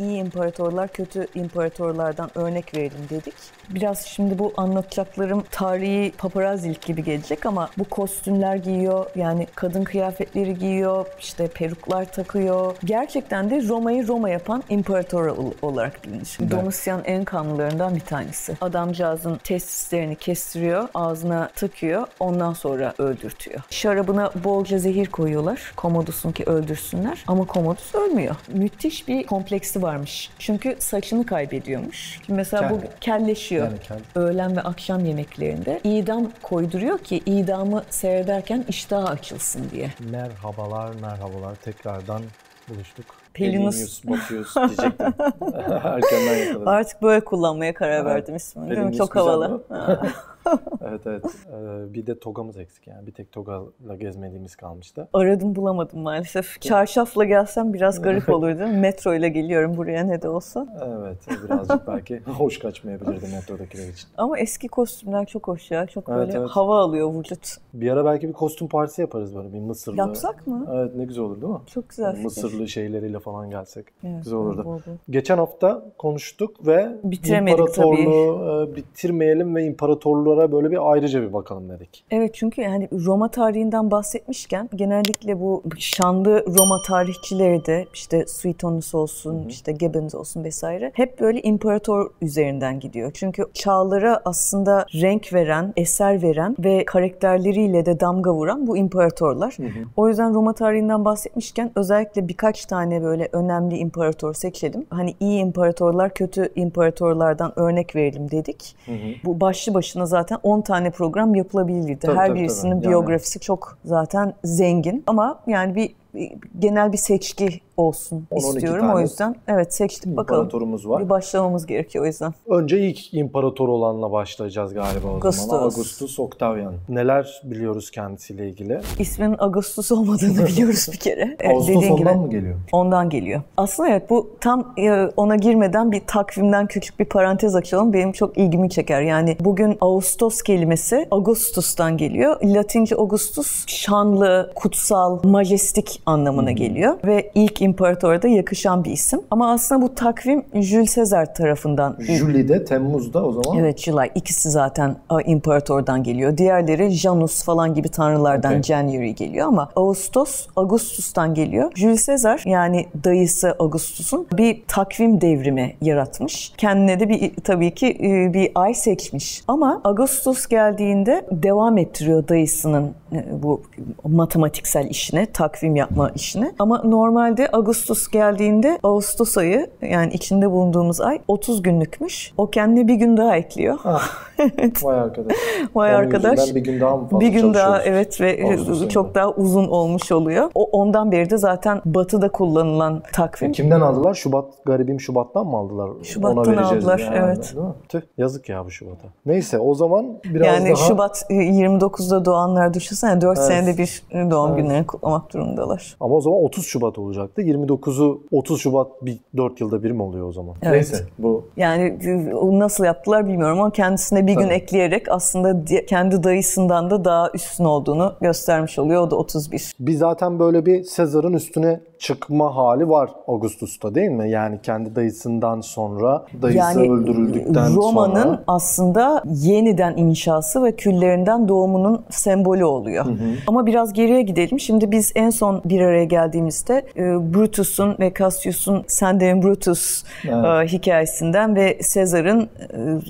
iyi imparatorlar kötü imparatorlardan örnek verelim dedik. Biraz şimdi bu anlatacaklarım tarihi paparazzilik gibi gelecek ama bu kostümler giyiyor yani kadın kıyafetleri giyiyor işte peruklar takıyor. Gerçekten de Roma'yı Roma yapan imparator olarak bilinir. Evet. Domitian en kanlılarından bir tanesi. Adamcağızın testislerini kestiriyor, ağzına takıyor, ondan sonra öldürtüyor. Şarabına bolca zehir koyuyorlar. Commodus'un ki öldürsünler ama Commodus ölmüyor. Müthiş bir kompleksi varmış. Çünkü saçını kaybediyormuş. Şimdi mesela Kel. bu kelleşiyor. Yani kel. Öğlen ve akşam yemeklerinde idam koyduruyor ki idamı seyrederken iştahı açılsın diye. Merhabalar, merhabalar. Tekrardan buluştuk. Pelinus. Batius diyecektim. Erkenden yakaladım. Artık böyle kullanmaya karar verdim ismini. Çok havalı. evet evet. Ee, bir de togamız eksik yani. Bir tek togayla gezmediğimiz kalmıştı. Aradım bulamadım maalesef. Çarşafla gelsem biraz garip olurdu. Metro ile geliyorum buraya ne de olsa. Evet birazcık belki hoş kaçmayabilirdi metrodakiler için. Ama eski kostümler çok hoş ya. Çok evet, böyle evet. hava alıyor vücut. Bir ara belki bir kostüm partisi yaparız böyle bir Mısırlı. Yapsak mı? Evet ne güzel olur değil mi? Çok güzel yani Mısırlı şeyleriyle falan gelsek. Evet, güzel olurdu. Bol. Geçen hafta konuştuk ve Bitiremedik imparatorluğu tabii. E, bitirmeyelim ve imparatorluğa oralara böyle bir ayrıca bir bakalım dedik. Evet çünkü yani Roma tarihinden bahsetmişken genellikle bu şanlı Roma tarihçileri de işte Suetonius olsun, Hı-hı. işte Gibbons olsun vesaire hep böyle imparator üzerinden gidiyor. Çünkü çağlara aslında renk veren, eser veren ve karakterleriyle de damga vuran bu imparatorlar. Hı-hı. O yüzden Roma tarihinden bahsetmişken özellikle birkaç tane böyle önemli imparator seçelim. Hani iyi imparatorlar kötü imparatorlardan örnek verelim dedik. Hı hı. Bu başlı başına zaten zaten 10 tane program yapılabilirdi. Tabii, Her tabii, birisinin tabii. biyografisi yani. çok zaten zengin ama yani bir genel bir seçki olsun istiyorum o yüzden. Evet seçtim bakalım. İmparatorumuz var. Bir başlamamız gerekiyor o yüzden. Önce ilk imparator olanla başlayacağız galiba o Augustus. zaman. Augustus Octavian. Neler biliyoruz kendisiyle ilgili? İsminin Augustus olmadığını biliyoruz bir kere. Evet, Ağustos ondan gibi, mı geliyor? Ondan geliyor. Aslında evet bu tam e, ona girmeden bir takvimden küçük bir parantez açalım. Benim çok ilgimi çeker. Yani bugün Ağustos kelimesi Augustus'tan geliyor. Latince Augustus şanlı, kutsal, majestik anlamına geliyor ve ilk imparatora yakışan bir isim. Ama aslında bu takvim Jules Caesar tarafından. Juli'de Temmuz'da o zaman. Evet July. ikisi zaten imparatordan geliyor. Diğerleri Janus falan gibi tanrılardan okay. January geliyor ama Ağustos Augustus'tan geliyor. Jules Caesar yani dayısı Augustus'un bir takvim devrimi yaratmış. Kendine de bir tabii ki e, bir ay seçmiş. Ama Augustus geldiğinde devam ettiriyor dayısının bu matematiksel işine, takvim yapma işine. Ama normalde Ağustos geldiğinde Ağustos ayı yani içinde bulunduğumuz ay 30 günlükmüş. O kendine bir gün daha ekliyor. Ah, evet. Vay arkadaş. Vay Onun arkadaş. Bir gün daha mı fazla Bir gün daha evet ve Ağustos çok daha uzun olmuş oluyor. O ondan beri de zaten batıda kullanılan takvim. E, kimden aldılar? Şubat garibim Şubat'tan mı aldılar? Şubat'tan Ona aldılar yani, evet. Tüh, yazık ya bu Şubat'a. Neyse o zaman biraz yani daha... Şubat 29'da doğanlar düşünsene 4 evet. senede bir doğum evet. günlerini kutlamak durumundalar. Ama o zaman 30 Şubat olacaktı. 29'u 30 Şubat bir 4 yılda bir mi oluyor o zaman? Evet. Neyse bu. Yani nasıl yaptılar bilmiyorum ama kendisine bir Tabii. gün ekleyerek aslında kendi dayısından da daha üstün olduğunu göstermiş oluyor. O da 31. Bir zaten böyle bir Sezar'ın üstüne çıkma hali var Augustus'ta değil mi? Yani kendi dayısından sonra dayısı yani, öldürüldükten Roma'nın sonra. Roma'nın aslında yeniden inşası ve küllerinden doğumunun sembolü oluyor. Hı hı. Ama biraz geriye gidelim. Şimdi biz en son bir araya geldiğimizde e, Brutus'un ve Cassius'un Sendem Brutus evet. e, hikayesinden ve Sezar'ın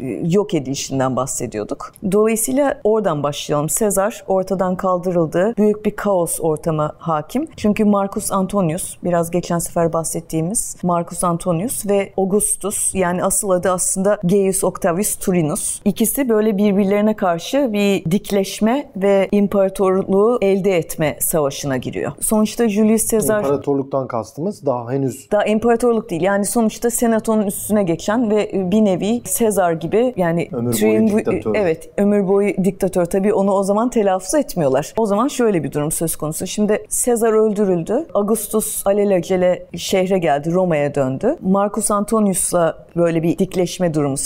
e, yok edilişinden bahsediyorduk. Dolayısıyla oradan başlayalım. Sezar ortadan kaldırıldı. Büyük bir kaos ortama hakim. Çünkü Marcus Antonius Antonius, biraz geçen sefer bahsettiğimiz Marcus Antonius ve Augustus yani asıl adı aslında Gaius Octavius Turinus. İkisi böyle birbirlerine karşı bir dikleşme ve imparatorluğu elde etme savaşına giriyor. Sonuçta Julius Caesar... İmparatorluktan kastımız daha henüz... Daha imparatorluk değil. Yani sonuçta senatonun üstüne geçen ve bir nevi Caesar gibi yani... Ömür boyu diktatör. Evet, ömür boyu diktatör. Tabii onu o zaman telaffuz etmiyorlar. O zaman şöyle bir durum söz konusu. Şimdi Caesar öldürüldü. Augustus Marcus alelacele şehre geldi, Roma'ya döndü. Marcus Antonius'la böyle bir dikleşme durumu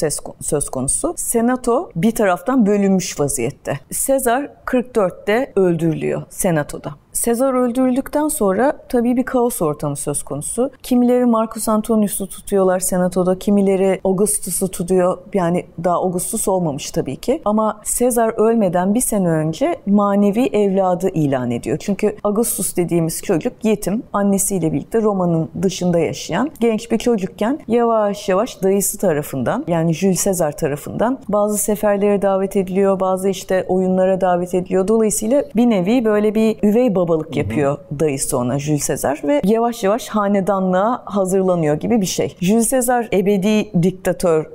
söz konusu. Senato bir taraftan bölünmüş vaziyette. Sezar 44'te öldürülüyor senatoda. Sezar öldürüldükten sonra tabii bir kaos ortamı söz konusu. Kimileri Marcus Antonius'u tutuyorlar senatoda, kimileri Augustus'u tutuyor. Yani daha Augustus olmamış tabii ki. Ama Sezar ölmeden bir sene önce manevi evladı ilan ediyor. Çünkü Augustus dediğimiz çocuk yetim, annesiyle birlikte Roma'nın dışında yaşayan genç bir çocukken yavaş yavaş dayısı tarafından yani Jules Caesar tarafından bazı seferlere davet ediliyor, bazı işte oyunlara davet ediliyor. Dolayısıyla bir nevi böyle bir üvey babalık yapıyor hı hı. dayısı ona Jules Caesar ve yavaş yavaş hanedanlığa hazırlanıyor gibi bir şey. Jules Caesar ebedi diktatör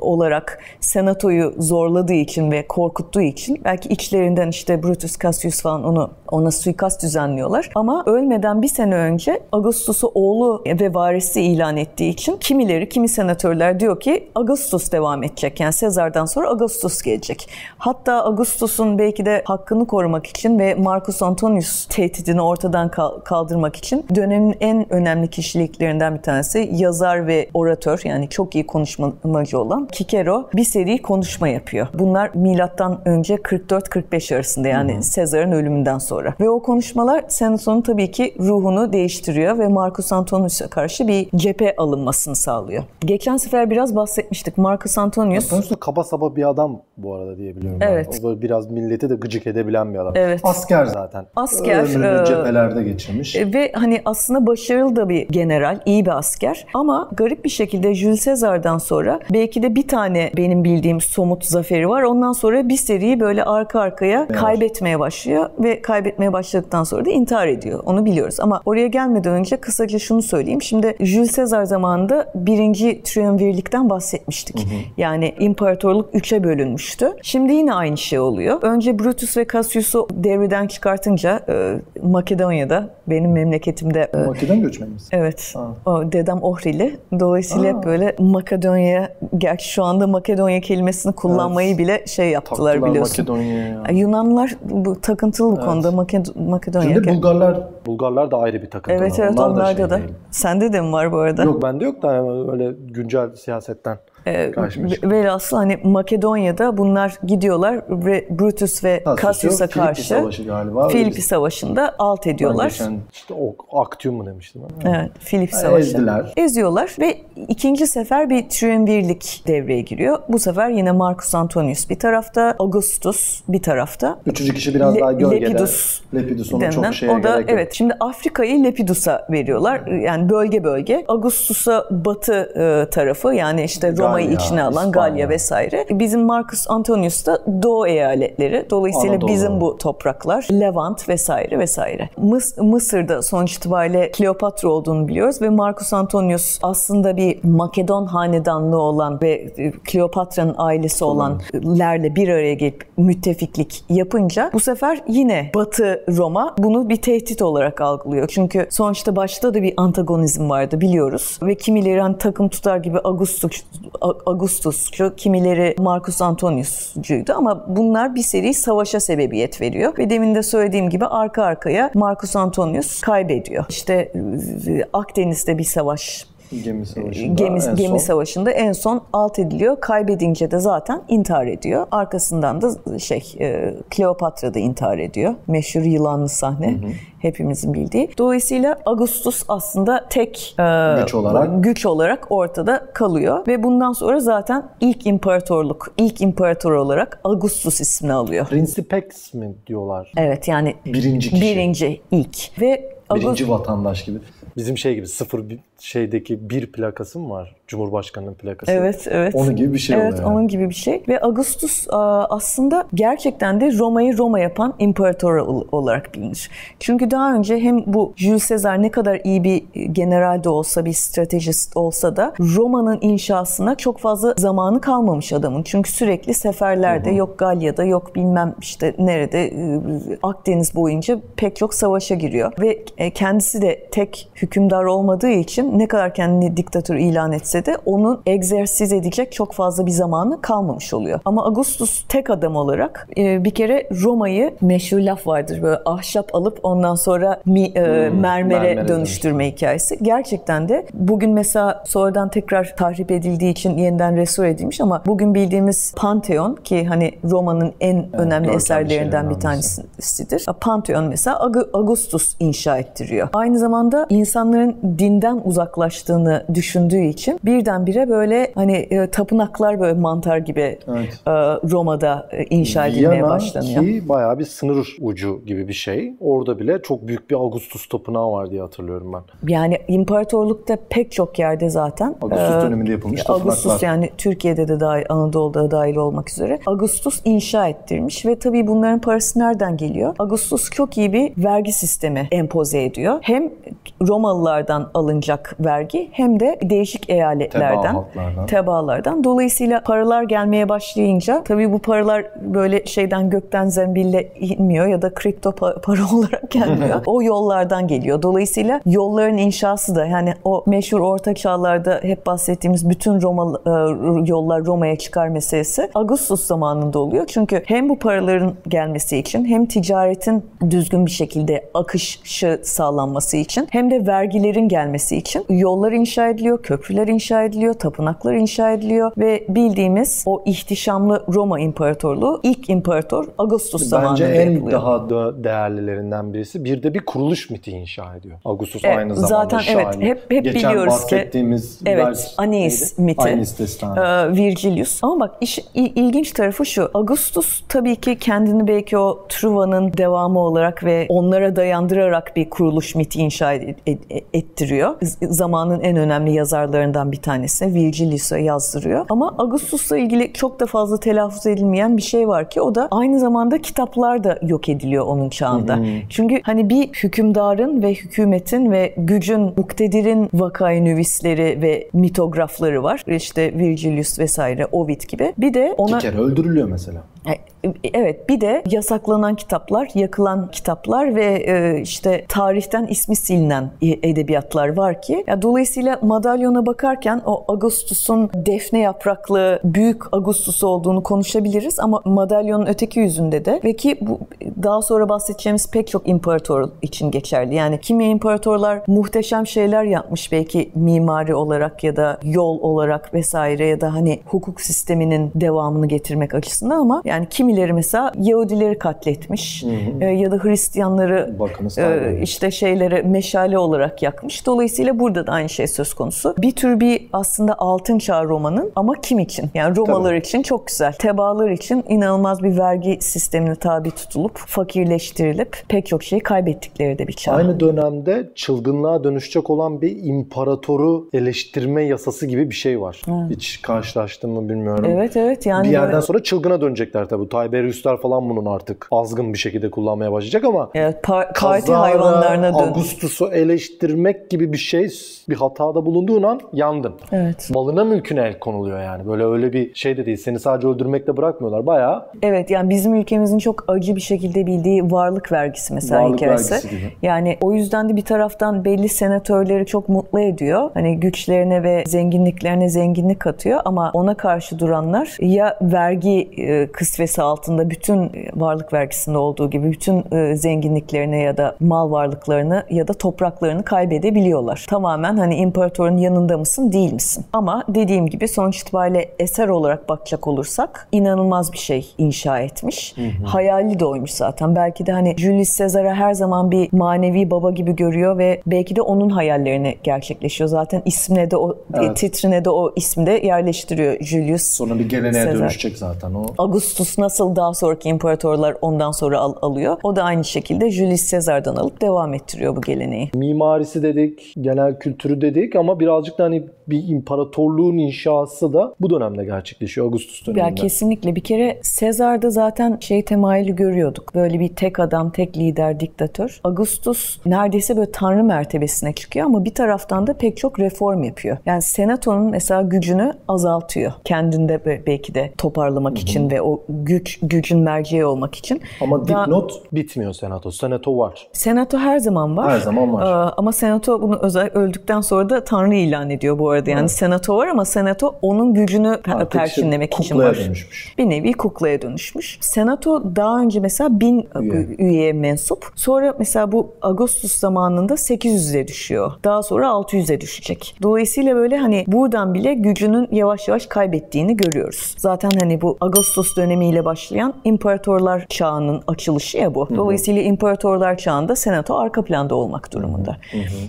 olarak senatoyu zorladığı için ve korkuttuğu için belki içlerinden işte Brutus Cassius falan onu ona suikast düzenliyorlar. Ama ölmeden bir sene önce Augustus'u oğlu ve varisi ilan ettiği için kimileri, kimi senatörler diyor ki Augustus devam edecek. Yani Sezar'dan sonra Augustus gelecek. Hatta Augustus'un belki de hakkını korumak için ve Marcus Antonius tehdidini ortadan kaldırmak için dönemin en önemli kişiliklerinden bir tanesi yazar ve oratör yani çok iyi konuşmacı olan Kikero bir seri konuşma yapıyor. Bunlar milattan önce 44-45 arasında yani Sezar'ın ölümünden sonra. Ve o konuşmalar Senaton'un tabii ki ruhunu değiştiriyor ve Marcus Antonius'a karşı bir cephe alınmasını sağlıyor. Geçen sefer biraz bahsetmiştik. Marcus Antonius... Antonius kaba saba bir adam bu arada diyebiliyorum. Evet. Ben. O biraz milleti de gıcık edebilen bir adam. Evet. Asker zaten. Asker. Ömrünü e, cephelerde geçirmiş. E, ve hani aslında başarılı da bir general, iyi bir asker. Ama garip bir şekilde Jules Caesar'dan sonra belki de bir tane benim bildiğim somut zaferi var. Ondan sonra bir seriyi böyle arka arkaya evet. kaybetmeye başlıyor ve kaybetmeye başladıktan sonra da intihar ediyor. Onu biliyoruz. Ama oraya gelmeden önce kısaca şunu söyleyeyim. Şimdi Jules Caesar zamanında birinci triumvirlikten bahsetmiştik. Hı hı. Yani imparatorluk üçe bölünmüştü. Şimdi yine aynı şey oluyor. Önce Brutus ve Cassius'u devreden çıkartınca e, Makedonya'da benim memleketimde e, Makedon göçmenimiz. Evet. Ha. O dedem Ohrili. Dolayısıyla hep böyle Makedonya gerçi şu anda Makedonya kelimesini kullanmayı evet. bile şey yaptılar Taktılar biliyorsun. Makedonya'ya. Yunanlılar bu takıntılı bu evet. konuda Maked- Makedonya. Şimdi Bulgarlar Bulgarlar da ayrı bir takıntılı. Evet evet onlar onlarda da. Şey da. Sende de mi var bu arada? Yok bende yok da öyle güncel siyasetten. Ee, velhasıl hani Makedonya'da bunlar gidiyorlar ve Brutus ve Cassius'a karşı Filipi Savaşı galiba. Filipi Savaşı'nda alt ediyorlar. Geçen işte o Actium mu demiştim? Evet, Filipi Savaşı. Ezdiler. Eziyorlar ve ikinci sefer bir triumvirlik devreye giriyor. Bu sefer yine Marcus Antonius bir tarafta, Augustus bir tarafta. Üçüncü kişi biraz Le- daha gölgede. Lepidus. Lepidus ona çok şeye o da, gerek Evet, şimdi Afrika'yı Lepidus'a veriyorlar. Yani bölge bölge. Augustus'a batı e, tarafı yani işte Roma Roma'yı içine alan İspanya. Galya vesaire. Bizim Marcus Antonius da Doğu eyaletleri. Dolayısıyla Anadolu. bizim bu topraklar Levant vesaire vesaire. Mıs Mısır'da sonuç itibariyle Kleopatra olduğunu biliyoruz ve Marcus Antonius aslında bir Makedon hanedanlığı olan ve Kleopatra'nın ailesi olanlerle bir araya gelip müttefiklik yapınca bu sefer yine Batı Roma bunu bir tehdit olarak algılıyor. Çünkü sonuçta başta da bir antagonizm vardı biliyoruz ve kimileri hani takım tutar gibi Augustus Augustus'cu, kimileri Marcus Antonius'cuydu ama bunlar bir seri savaşa sebebiyet veriyor. Ve demin de söylediğim gibi arka arkaya Marcus Antonius kaybediyor. İşte e, Akdeniz'de bir savaş Gemi savaşında gemi, en gemi son. savaşında en son alt ediliyor. Kaybedince de zaten intihar ediyor. Arkasından da şey e, Kleopatra da intihar ediyor. Meşhur yılanlı sahne. Hı hı. Hepimizin bildiği. Dolayısıyla Augustus aslında tek e, güç olarak güç olarak ortada kalıyor ve bundan sonra zaten ilk imparatorluk, ilk imparator olarak Augustus ismini alıyor. Princeps mi diyorlar? Evet yani birinci kişi. Birinci ilk ve Birinci vatandaş gibi. Bizim şey gibi sıfır şeydeki bir plakası mı var? Cumhurbaşkanının plakası. Evet, evet. Onun gibi bir şey Evet, yani. onun gibi bir şey. Ve Augustus aslında gerçekten de Roma'yı Roma yapan imparator olarak bilinir. Çünkü daha önce hem bu Jules Caesar ne kadar iyi bir general de olsa, bir stratejist olsa da Roma'nın inşasına çok fazla zamanı kalmamış adamın. Çünkü sürekli seferlerde hı hı. yok Galya'da, yok bilmem işte nerede Akdeniz boyunca pek çok savaşa giriyor. Ve e, kendisi de tek hükümdar olmadığı için ne kadar kendini diktatör ilan etse de onun egzersiz edecek çok fazla bir zamanı kalmamış oluyor. Ama Augustus tek adam olarak e, bir kere Roma'yı meşhur laf vardır böyle ahşap alıp ondan sonra mi, e, hmm, mermere, mermere dönüştürme hikayesi. Gerçekten de bugün mesela sonradan tekrar tahrip edildiği için yeniden restore edilmiş ama bugün bildiğimiz Pantheon ki hani Roma'nın en evet, önemli eserlerinden bir tanesidir. Pantheon mesela Augustus inşa ettiriyor. Aynı zamanda insanların dinden uzaklaştığını düşündüğü için birdenbire böyle hani e, tapınaklar böyle mantar gibi evet. e, Roma'da e, inşa edilmeye Viyana başlanıyor. ki bayağı bir sınır ucu gibi bir şey. Orada bile çok büyük bir Augustus tapınağı var diye hatırlıyorum ben. Yani imparatorlukta pek çok yerde zaten. Augustus e, döneminde yapılmış tapınaklar. Augustus yani Türkiye'de de dahil, Anadolu'da dahil olmak üzere. Augustus inşa ettirmiş ve tabii bunların parası nereden geliyor? Augustus çok iyi bir vergi sistemi empoze ediyor. Hem Romalılardan alınacak vergi hem de değişik eyaletlerden, Tebaa tebaalardan. Dolayısıyla paralar gelmeye başlayınca tabii bu paralar böyle şeyden gökten zembille inmiyor ya da kripto para olarak gelmiyor. o yollardan geliyor. Dolayısıyla yolların inşası da yani o meşhur orta çağlarda hep bahsettiğimiz bütün Roma e, yollar Roma'ya çıkar meselesi Augustus zamanında oluyor. Çünkü hem bu paraların gelmesi için hem ticaretin düzgün bir şekilde akışı sağlanması için hem de vergilerin gelmesi için yollar inşa ediliyor, köprüler inşa ediliyor, tapınaklar inşa ediliyor ve bildiğimiz o ihtişamlı Roma İmparatorluğu ilk imparator Augustus zamanında Bence en yapılıyor. daha değerlilerinden birisi. Bir de bir kuruluş miti inşa ediyor. Augustus evet, aynı zamanda Zaten şahin. evet hep hep Geçen biliyoruz bahsettiğimiz ki evet Aeneas miti. Aeneas destanı. Ee, Virgilius. Ama bak iş, ilginç tarafı şu. Augustus tabii ki kendini belki o Truva'nın devamı olarak ve onlara dayandırarak bir kuruluş miti inşa et, et, ettiriyor. Zamanın en önemli yazarlarından bir tanesi Virgilius'a yazdırıyor. Ama Augustus'la ilgili çok da fazla telaffuz edilmeyen bir şey var ki o da aynı zamanda kitaplar da yok ediliyor onun çağında. Çünkü hani bir hükümdarın ve hükümetin ve gücün, muktedirin vakayı nüvisleri ve mitografları var. İşte Virgilius vesaire, Ovid gibi. Bir de ona... İki kere öldürülüyor mesela. E, evet bir de yasaklanan kitaplar, yakılan kitaplar ve e, işte tarihten ismi silinen edebiyatlar var ki dolayısıyla madalyona bakarken o Augustus'un defne yapraklı büyük Augustus olduğunu konuşabiliriz ama madalyonun öteki yüzünde de ve ki bu daha sonra bahsedeceğimiz pek çok imparator için geçerli. Yani kimi imparatorlar muhteşem şeyler yapmış belki mimari olarak ya da yol olarak vesaire ya da hani hukuk sisteminin devamını getirmek açısından ama yani kimileri mesela Yahudileri katletmiş hı hı. E, ya da Hristiyanları e, işte şeyleri meşale olarak yakmış. Dolayısıyla burada da aynı şey söz konusu. Bir tür bir aslında altın çağ romanın ama kim için? Yani Romalılar Tabii. için çok güzel. Tebaalar için inanılmaz bir vergi sistemine tabi tutulup fakirleştirilip pek çok şeyi kaybettikleri de bir çağ. Aynı dönemde çılgınlığa dönüşecek olan bir imparatoru eleştirme yasası gibi bir şey var. Evet. Hiç karşılaştın mı bilmiyorum. Evet evet. Yani bir yerden böyle... sonra çılgına dönecekler tabii. Tiberius'lar falan bunun artık azgın bir şekilde kullanmaya başlayacak ama evet, parti hayvanlarına dön. Augustus'u eleştirmek gibi bir şey bir hatada bulunduğun an yandın. Evet. Malına mülküne el konuluyor yani. Böyle öyle bir şey de değil. Seni sadece öldürmekle bırakmıyorlar. Bayağı. Evet yani bizim ülkemizin çok acı bir şekilde bildiği varlık vergisi mesela varlık hikayesi. Vergisi gibi. Yani o yüzden de bir taraftan belli senatörleri çok mutlu ediyor. Hani güçlerine ve zenginliklerine zenginlik katıyor ama ona karşı duranlar ya vergi e, kısvesi altında bütün varlık vergisinde olduğu gibi bütün e, zenginliklerine ya da mal varlıklarını ya da topraklarını kaybedebiliyorlar. Tamamen hani imparatorun yanında mısın değil misin? Ama dediğim gibi sonuç itibariyle eser olarak bakacak olursak inanılmaz bir şey inşa etmiş. Hı hı. Hayali de oymuş zaten. Belki de hani Julius Caesar'a her zaman bir manevi baba gibi görüyor ve belki de onun hayallerini gerçekleşiyor. Zaten ismine de o evet. titrine de o ismi de yerleştiriyor Julius Sonra bir geleneğe Caesar. dönüşecek zaten o. Augustus nasıl daha sonraki imparatorlar ondan sonra al, alıyor. O da aynı şekilde Julius Caesar'dan alıp devam ettiriyor bu geleneği. Mimarisi dedik, genel kültürü dedik ama birazcık da hani bir imparatorluğun inşası da bu dönemde gerçekleşiyor Augustus döneminde. Ya kesinlikle. Bir kere Sezar'da zaten şey temayülü görüyorduk. Böyle bir tek adam, tek lider, diktatör. Augustus neredeyse böyle tanrı mertebesine çıkıyor ama bir taraftan da pek çok reform yapıyor. Yani senatonun mesela gücünü azaltıyor. Kendinde belki de toparlamak Hı-hı. için ve o güç güç gücün merceği olmak için. Ama dipnot Daha, bitmiyor senato. Senato var. Senato her zaman var. Her zaman var. Ee, ama senato bunu özel öldükten sonra da tanrı ilan ediyor bu arada. Yani evet. senato var ama senato onun gücünü Artık perçinlemek için var. dönüşmüş. Bir nevi kuklaya dönüşmüş. Senato daha önce mesela bin üye. üyeye mensup. Sonra mesela bu Ağustos zamanında 800'e düşüyor. Daha sonra 600'e düşecek. Dolayısıyla böyle hani buradan bile gücünün yavaş yavaş kaybettiğini görüyoruz. Zaten hani bu Ağustos dönemiyle başlayan imparatorlar çağının açılışı ya bu. Dolayısıyla imparatorlar çağında senato arka planda olmak durumunda.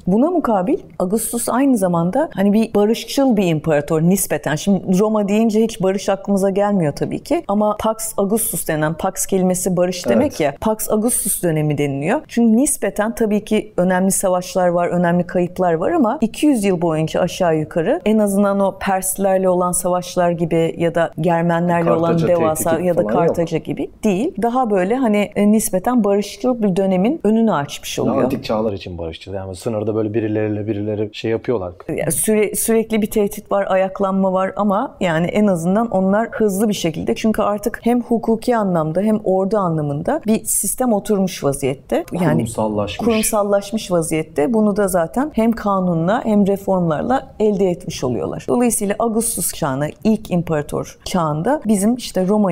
Buna mukabil Augustus aynı zamanda hani bir barışçıl bir imparator nispeten. Şimdi Roma deyince hiç barış aklımıza gelmiyor tabii ki. Ama Pax Augustus denen Pax kelimesi barış demek evet. ya. Pax Augustus dönemi deniliyor. Çünkü nispeten tabii ki önemli savaşlar var, önemli kayıplar var ama 200 yıl boyunca aşağı yukarı en azından o Perslerle olan savaşlar gibi ya da Germenlerle Kartaca, olan devasa ya da Kartaca yok. gibi değil. Daha böyle hani e, nispeten barışçıl bir dönemin önünü açmış oluyor. Antik çağlar için barışçıl. Yani sınırda böyle birileriyle birileri şey yapıyorlar. Yani süre, sürekli bir tehdit var, ayaklanma var ama yani en azından onlar hızlı bir şekilde çünkü artık hem hukuki anlamda hem ordu anlamında bir sistem oturmuş vaziyette. Yani kurumsallaşmış. Kurumsallaşmış vaziyette. Bunu da zaten hem kanunla hem reformlarla elde etmiş oluyorlar. Dolayısıyla Augustus çağına, ilk imparator çağında bizim işte Roma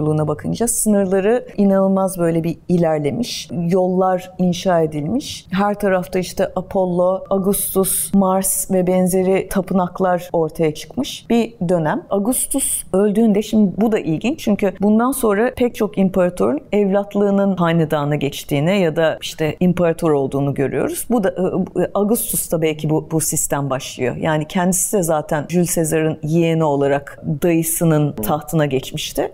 İmparatorluğu'na bakınca sınırları inanılmaz böyle bir ilerlemiş. Yollar inşa edilmiş. Her tarafta işte Apollo, Augustus, Mars ve benzeri tapınaklar ortaya çıkmış bir dönem. Augustus öldüğünde şimdi bu da ilginç çünkü bundan sonra pek çok imparatorun evlatlığının hanedana geçtiğini ya da işte imparator olduğunu görüyoruz. Bu da e, e, Augustus'ta belki bu, bu sistem başlıyor. Yani kendisi de zaten Jules Caesar'ın yeğeni olarak dayısının tahtına geçmişti.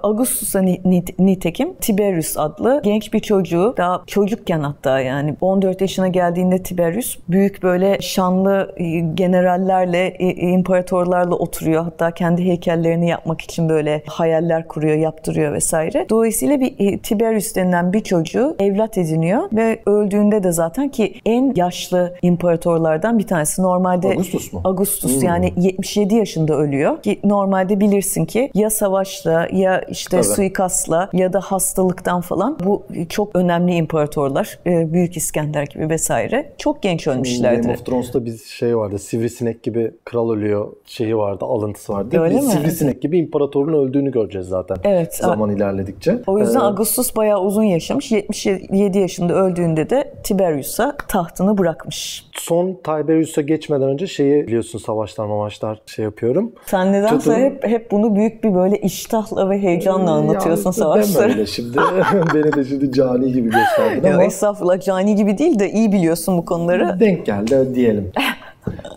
Augustus'a nitekim Tiberius adlı genç bir çocuğu daha çocukken hatta yani 14 yaşına geldiğinde Tiberius büyük böyle şanlı e, generallerle imparatorlarla oturuyor. Hatta kendi heykellerini yapmak için böyle hayaller kuruyor, yaptırıyor vesaire. Dolayısıyla bir Tiberius denilen bir çocuğu evlat ediniyor ve öldüğünde de zaten ki en yaşlı imparatorlardan bir tanesi. Normalde Augustus mu? Augustus hmm. yani 77 yaşında ölüyor. Ki normalde bilirsin ki ya savaşla ya işte Tabii. Suikastla ya da hastalıktan falan bu çok önemli imparatorlar. E, Büyük İskender gibi vesaire. Çok genç ölmüşlerdi. Game of Thrones'ta bir şey vardı. Sivrisinek gibi kral ölüyor şeyi vardı, alıntısı vardı. Öyle Biz mi? Sivrisinek gibi imparatorun öldüğünü göreceğiz zaten. Evet. Zaman ilerledikçe. O yüzden ee, Augustus bayağı uzun yaşamış. 77 yaşında öldüğünde de Tiberius'a tahtını bırakmış. Son Tiberius'a geçmeden önce şeyi biliyorsun savaşlar mavaşlar şey yapıyorum. Sen nedense Tutum... hep, hep bunu büyük bir böyle iştahla ve heyecanla anlatıyorsun ya, savaşları. Deme şimdi. Beni de şimdi cani gibi gösterdin ama. Estağfurullah cani gibi değil de iyi biliyorsun bu konuları. Denk geldi diyelim.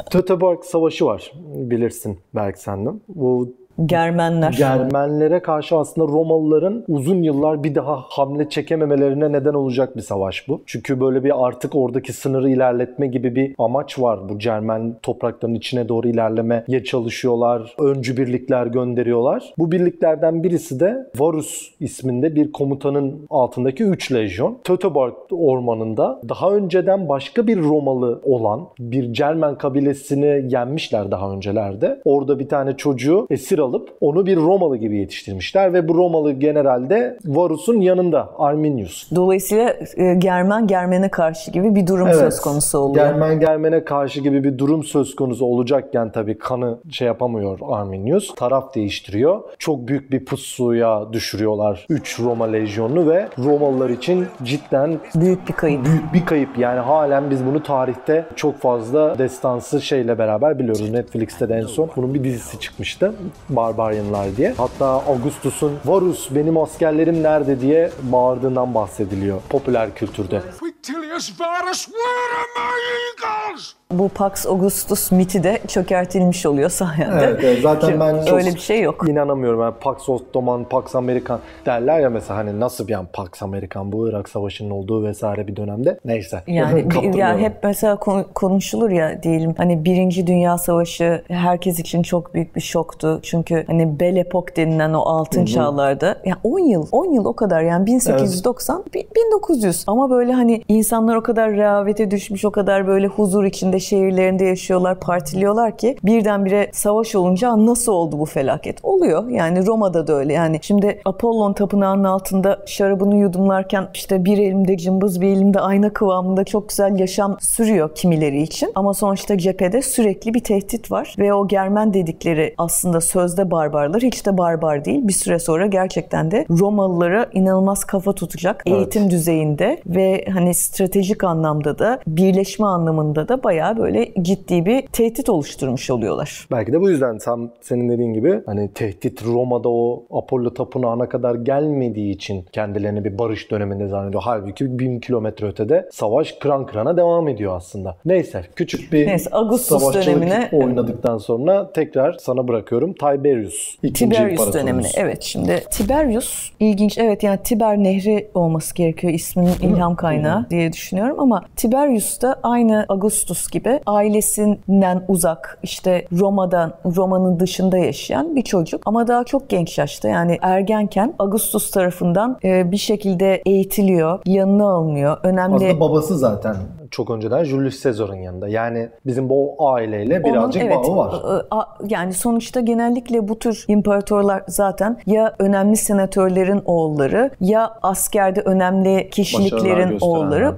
Töteborg Savaşı var bilirsin belki sen de. Bu Germenler. Germenlere karşı aslında Romalıların uzun yıllar bir daha hamle çekememelerine neden olacak bir savaş bu. Çünkü böyle bir artık oradaki sınırı ilerletme gibi bir amaç var. Bu Cermen toprakların içine doğru ilerlemeye çalışıyorlar. Öncü birlikler gönderiyorlar. Bu birliklerden birisi de Varus isminde bir komutanın altındaki 3 lejyon. Töteborg ormanında daha önceden başka bir Romalı olan bir Cermen kabilesini yenmişler daha öncelerde. Orada bir tane çocuğu esir alıp onu bir Romalı gibi yetiştirmişler ve bu Romalı generalde Varus'un yanında Arminius. Dolayısıyla e, Germen Germen'e karşı gibi bir durum evet, söz konusu oluyor. Germen Germen'e karşı gibi bir durum söz konusu olacakken tabii kanı şey yapamıyor Arminius. Taraf değiştiriyor. Çok büyük bir pusuya düşürüyorlar 3 Roma lejyonunu ve Romalılar için cidden büyük bir kayıp. Büyük bir kayıp. Yani halen biz bunu tarihte çok fazla destansı şeyle beraber biliyoruz. Netflix'te de en son bunun bir dizisi çıkmıştı. Barbarianlar diye. Hatta Augustus'un Varus benim askerlerim nerede diye bağırdığından bahsediliyor popüler kültürde. Quintilius Varus, where are my eagles? Bu Pax Augustus miti de çökertilmiş oluyor sayende. Evet, evet. zaten ben öyle bir şey yok. İnanamıyorum. Yani Pax Ottoman, Pax Amerikan derler ya mesela hani nasıl bir an Pax Amerikan bu Irak Savaşı'nın olduğu vesaire bir dönemde. Neyse. Yani ya hep mesela konuşulur ya diyelim hani Birinci Dünya Savaşı herkes için çok büyük bir şoktu. Çünkü hani Belle Epoque denilen o altın Hı-hı. çağlarda yani 10 yıl 10 yıl o kadar yani 1890 evet. 1900 ama böyle hani insanlar İnsanlar o kadar rehavete düşmüş, o kadar böyle huzur içinde şehirlerinde yaşıyorlar, partiliyorlar ki birdenbire savaş olunca nasıl oldu bu felaket? Oluyor. Yani Roma'da da öyle. Yani şimdi Apollon tapınağının altında şarabını yudumlarken işte bir elimde cımbız bir elimde ayna kıvamında çok güzel yaşam sürüyor kimileri için. Ama sonuçta cephede sürekli bir tehdit var ve o Germen dedikleri aslında sözde barbarlar hiç de barbar değil. Bir süre sonra gerçekten de Romalılara inanılmaz kafa tutacak Evet. eğitim düzeyinde ve hani stratejik anlamda da birleşme anlamında da bayağı böyle ciddi bir tehdit oluşturmuş oluyorlar. Belki de bu yüzden sen senin dediğin gibi hani tehdit Roma'da o Apollo tapınağına kadar gelmediği için kendilerini bir barış döneminde zannediyor. Halbuki bin kilometre ötede savaş kıran kırana devam ediyor aslında. Neyse küçük bir Neyse, Augustus savaşçılık dönemine- oynadıktan sonra tekrar sana bırakıyorum. Tiberius. Tiberius dönemine. Evet şimdi Tiberius ilginç evet yani Tiber Nehri olması gerekiyor isminin ilham kaynağı diye düşünüyorum ama Tiberius da aynı Augustus gibi ailesinden uzak işte Roma'dan Roma'nın dışında yaşayan bir çocuk ama daha çok genç yaşta yani ergenken Augustus tarafından e, bir şekilde eğitiliyor, yanına alınıyor. Önemli Aslında babası zaten çok önceden Julius Caesar'ın yanında. Yani bizim bu aileyle birazcık Onun, evet, bağı var. Yani sonuçta genellikle bu tür imparatorlar zaten ya önemli senatörlerin oğulları ya askerde önemli kişiliklerin oğulları.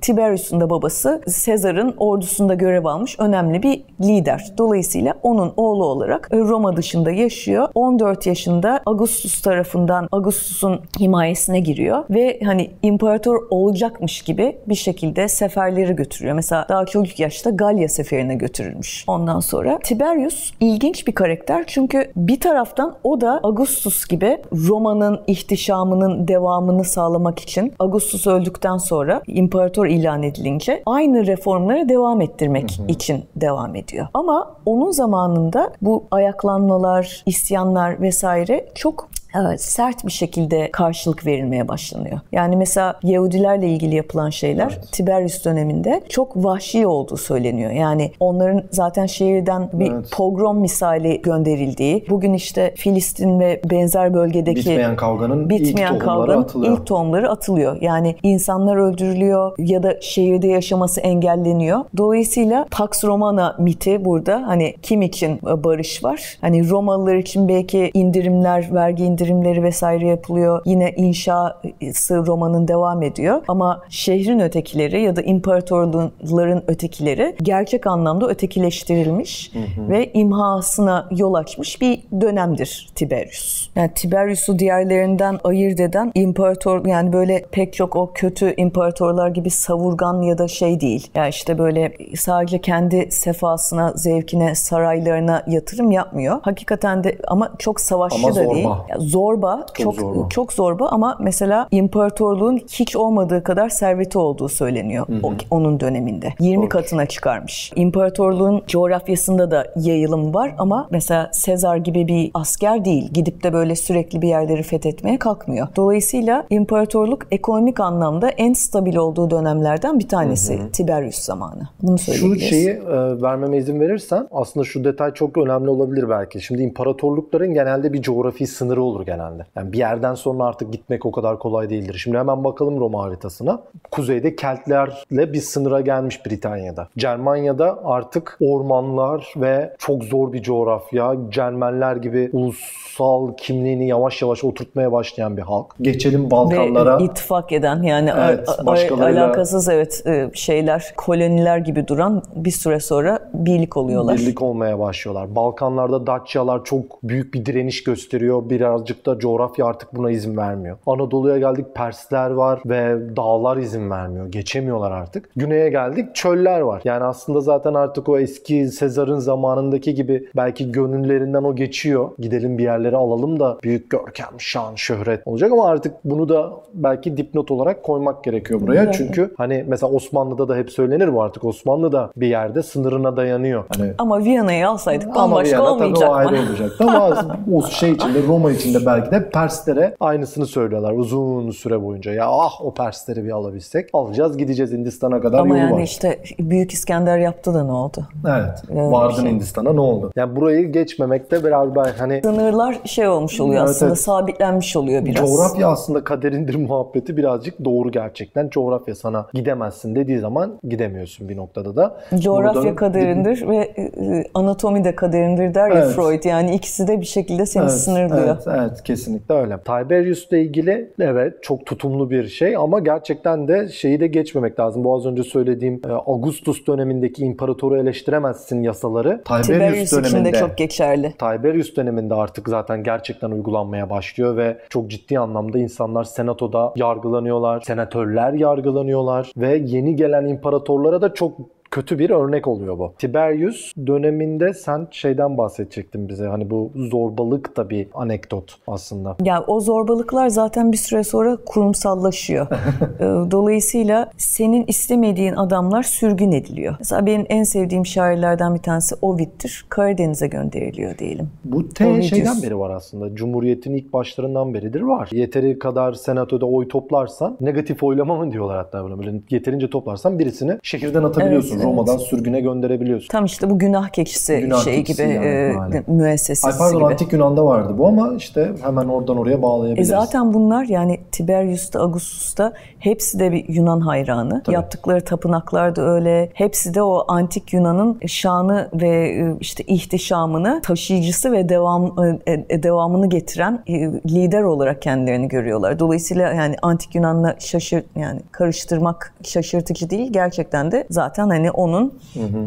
Tiberius'un da babası Sezar'ın ordusunda görev almış önemli bir lider. Dolayısıyla onun oğlu olarak Roma dışında yaşıyor. 14 yaşında Augustus tarafından Augustus'un himayesine giriyor ve hani imparator olacakmış gibi bir şekilde seferleri götürüyor. Mesela daha çocuk yaşta Galya seferine götürülmüş. Ondan sonra Tiberius ilginç bir karakter çünkü bir taraftan o da Augustus gibi Roma'nın ihtişamının devamını sağlamak için Augustus öldükten sonra imparator ilan edilince aynı reformları devam ettirmek için devam ediyor. Ama onun zamanında bu ayaklanmalar, isyanlar vesaire çok Evet, sert bir şekilde karşılık verilmeye başlanıyor. Yani mesela Yahudilerle ilgili yapılan şeyler Tiberius döneminde çok vahşi olduğu söyleniyor. Yani onların zaten şehirden bir Evet. pogrom misali gönderildiği, bugün işte Filistin ve benzer bölgedeki Bitmeyen kavganın bitmeyen ilk tohumları kavganın atılıyor. ilk tohumları atılıyor. Yani insanlar öldürülüyor ya da şehirde yaşaması engelleniyor. Dolayısıyla Pax Romana miti burada hani kim için barış var? Hani Romalılar için belki indirimler, vergi indirimleri vesaire yapılıyor. Yine inşası Roma'nın devam ediyor. Ama şehrin ötekileri ya da imparatorların ötekileri gerçek anlamda ötekileştirilmiş ve imhasına yol açmış bir dönemdir Tiberius. Yani Tiberius'u diğerlerinden ayırt eden imparator yani böyle pek çok o kötü imparatorlar gibi savurgan ya da şey değil. Yani işte böyle sadece kendi sefasına, zevkine, saraylarına yatırım yapmıyor. Hakikaten de ama çok savaşçı Ama da zorba. değil. Ya zorba, çok zorba. çok zorba ama mesela imparatorluğun hiç olmadığı kadar serveti olduğu söyleniyor o- onun döneminde. 20 Doğru. katına çıkarmış. İmparatorluğun coğrafyasında da yayılım var ama mesela Sezar gibi bir asker değil. Gidip de böyle sürekli bir yerleri fethetmeye kalkmıyor. Dolayısıyla imparatorluk ekonomik anlamda en stabil olduğu dönemlerden bir tanesi Tiberius zamanı. Bunu Şu söyleyebiliriz. şeyi e, vermeme izin verirsen aslında şu detay çok önemli olabilir belki. Şimdi imparatorlukların genelde bir coğrafi sınırı olur genelde. Yani bir yerden sonra artık gitmek o kadar kolay değildir. Şimdi hemen bakalım Roma haritasına. Kuzeyde Keltlerle bir sınıra gelmiş Britanya'da. Cermanya'da artık ormanlar ve çok zor bir coğrafya. Cermenler gibi ulusal kimliğini yavaş yavaş oturtmaya başlayan bir halk. Geçelim Balkanlara. Ve ittifak eden yani Evet, başkalarıyla- alakasız evet e, şeyler koloniler gibi duran bir süre sonra birlik oluyorlar. Birlik olmaya başlıyorlar. Balkanlarda Dacia'lar çok büyük bir direniş gösteriyor. Birazcık da coğrafya artık buna izin vermiyor. Anadolu'ya geldik Persler var ve dağlar izin vermiyor. Geçemiyorlar artık. Güney'e geldik çöller var. Yani aslında zaten artık o eski Sezar'ın zamanındaki gibi belki gönüllerinden o geçiyor. Gidelim bir yerlere alalım da büyük görkem, şan, şöhret olacak ama artık bunu da belki dipnot olarak koymak gerekiyor buraya. Evet. Çünkü hani mesela Osmanlı'da da hep söylenir bu artık. Osmanlı da bir yerde sınırına dayanıyor. Hani Ama Viyana'yı alsaydık ama bambaşka Viyana tabii olmayacak o ayrı olacaktı ama o şey içinde Roma içinde belki de Perslere aynısını söylüyorlar uzun süre boyunca. Ya ah o Persleri bir alabilsek alacağız gideceğiz Hindistan'a kadar Ama yolu yani var. işte Büyük İskender yaptı da ne oldu? Evet. Öyle Vardın şey. Hindistan'a ne oldu? Yani burayı geçmemekte biraz belki hani Sınırlar şey olmuş oluyor Evet, aslında evet. sabitlenmiş oluyor biraz. Coğrafya aslında kaderindir muhabbeti birazcık doğru gerçekten. Coğrafya sana gidemezsin dediği zaman gidemiyorsun bir noktada da. Coğrafya Burada- kaderindir ve e, anatomi de kaderindir der ya Evet. Freud. Yani ikisi de bir şekilde seni Evet, sınırlıyor. Evet, evet kesinlikle öyle. Tiberius'la ilgili evet çok tutumlu bir şey ama gerçekten de şeyi de geçmemek lazım. Bu az önce söylediğim e, Augustus dönemindeki imparatoru eleştiremezsin yasaları. Tiberius, Tiberius için de döneminde çok geçerli. Tiberius döneminde artık zaten gerçekten uygulanmaya başlıyor ve çok ciddi anlamda insanlar senatoda yargılanıyorlar, senatörler yargılanıyorlar ve yeni gelen imparatorlara da çok kötü bir örnek oluyor bu. Tiberius döneminde sen şeyden bahsedecektin bize. Hani bu zorbalık da bir anekdot aslında. Ya o zorbalıklar zaten bir süre sonra kurumsallaşıyor. Ee, Dolayısıyla senin istemediğin adamlar sürgün ediliyor. Mesela benim en sevdiğim şairlerden bir tanesi Ovid'dir. Karadeniz'e gönderiliyor diyelim. Bu T Ovidius. şeyden beri var aslında. Cumhuriyetin ilk başlarından beridir var. Yeteri kadar senatoda oy toplarsan negatif oylama mı diyorlar hatta buna. Böyle yeterince toplarsan birisini şehirden atabiliyorsun. Evet, Roma'dan evet. sürgüne gönderebiliyorsun. Tam işte bu günah keçisi Günah şey keçisi gibi yani, e, müessesesi Ay pardon gibi. antik Yunan'da vardı bu ama işte hemen oradan oraya E bağlayabiliriz. zaten bunlar yani Tiberius'ta, Augustus'ta hepsi de bir Yunan hayranı. Tabii. Yaptıkları tapınaklar da öyle. Hepsi de o antik Yunan'ın şanı ve e, işte ihtişamını taşıyıcısı ve devam e, e, devamını getiren e, lider olarak kendilerini görüyorlar. Dolayısıyla yani antik Yunan'la şaşır yani karıştırmak şaşırtıcı değil. Gerçekten de zaten hani onun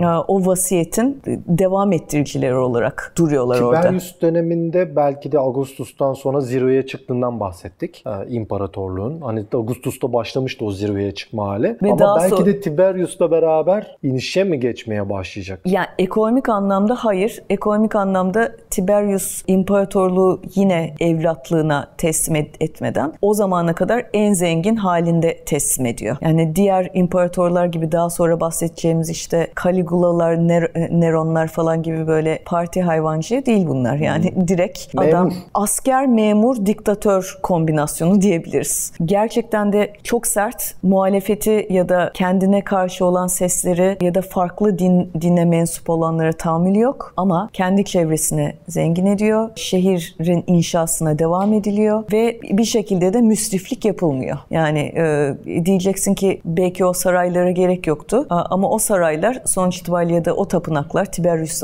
e, o vasiyetin devam ettiricileri olarak duruyorlar orada. Tiberius döneminde belki de Augustus'tan sonra zirveye çıktığından bahsettik. Ee, imparatorluğun. Hani Augustus'ta başlamıştı o zirveye çıkma hali. Ve ama belki sonra- de Tiberius'la beraber inişe mi geçmeye başlayacak? Yani ekonomik anlamda hayır. Ekonomik anlamda Tiberius imparatorluğu yine evlatlığına teslim et- etmeden o zamana kadar en zengin halinde teslim ediyor. Yani diğer imparatorlar gibi daha sonra bahsedeceğimiz işte Caligula'lar, Ner- Neronlar falan gibi böyle parti hayvancı değil bunlar. Yani direkt Memur. adam asker, memur, diktatör kombinasyonu diyebiliriz. Gerçekten de çok sert muhalefeti ya da kendine karşı olan sesleri ya da farklı din, dine mensup olanlara tahammülü yok ama kendi çevresini zengin ediyor. Şehrin inşasına devam ediliyor ve bir şekilde de müsriflik yapılmıyor. Yani e, diyeceksin ki belki o saraylara gerek yoktu ama o saraylar sonuç itibariyle da o tapınaklar Tiberius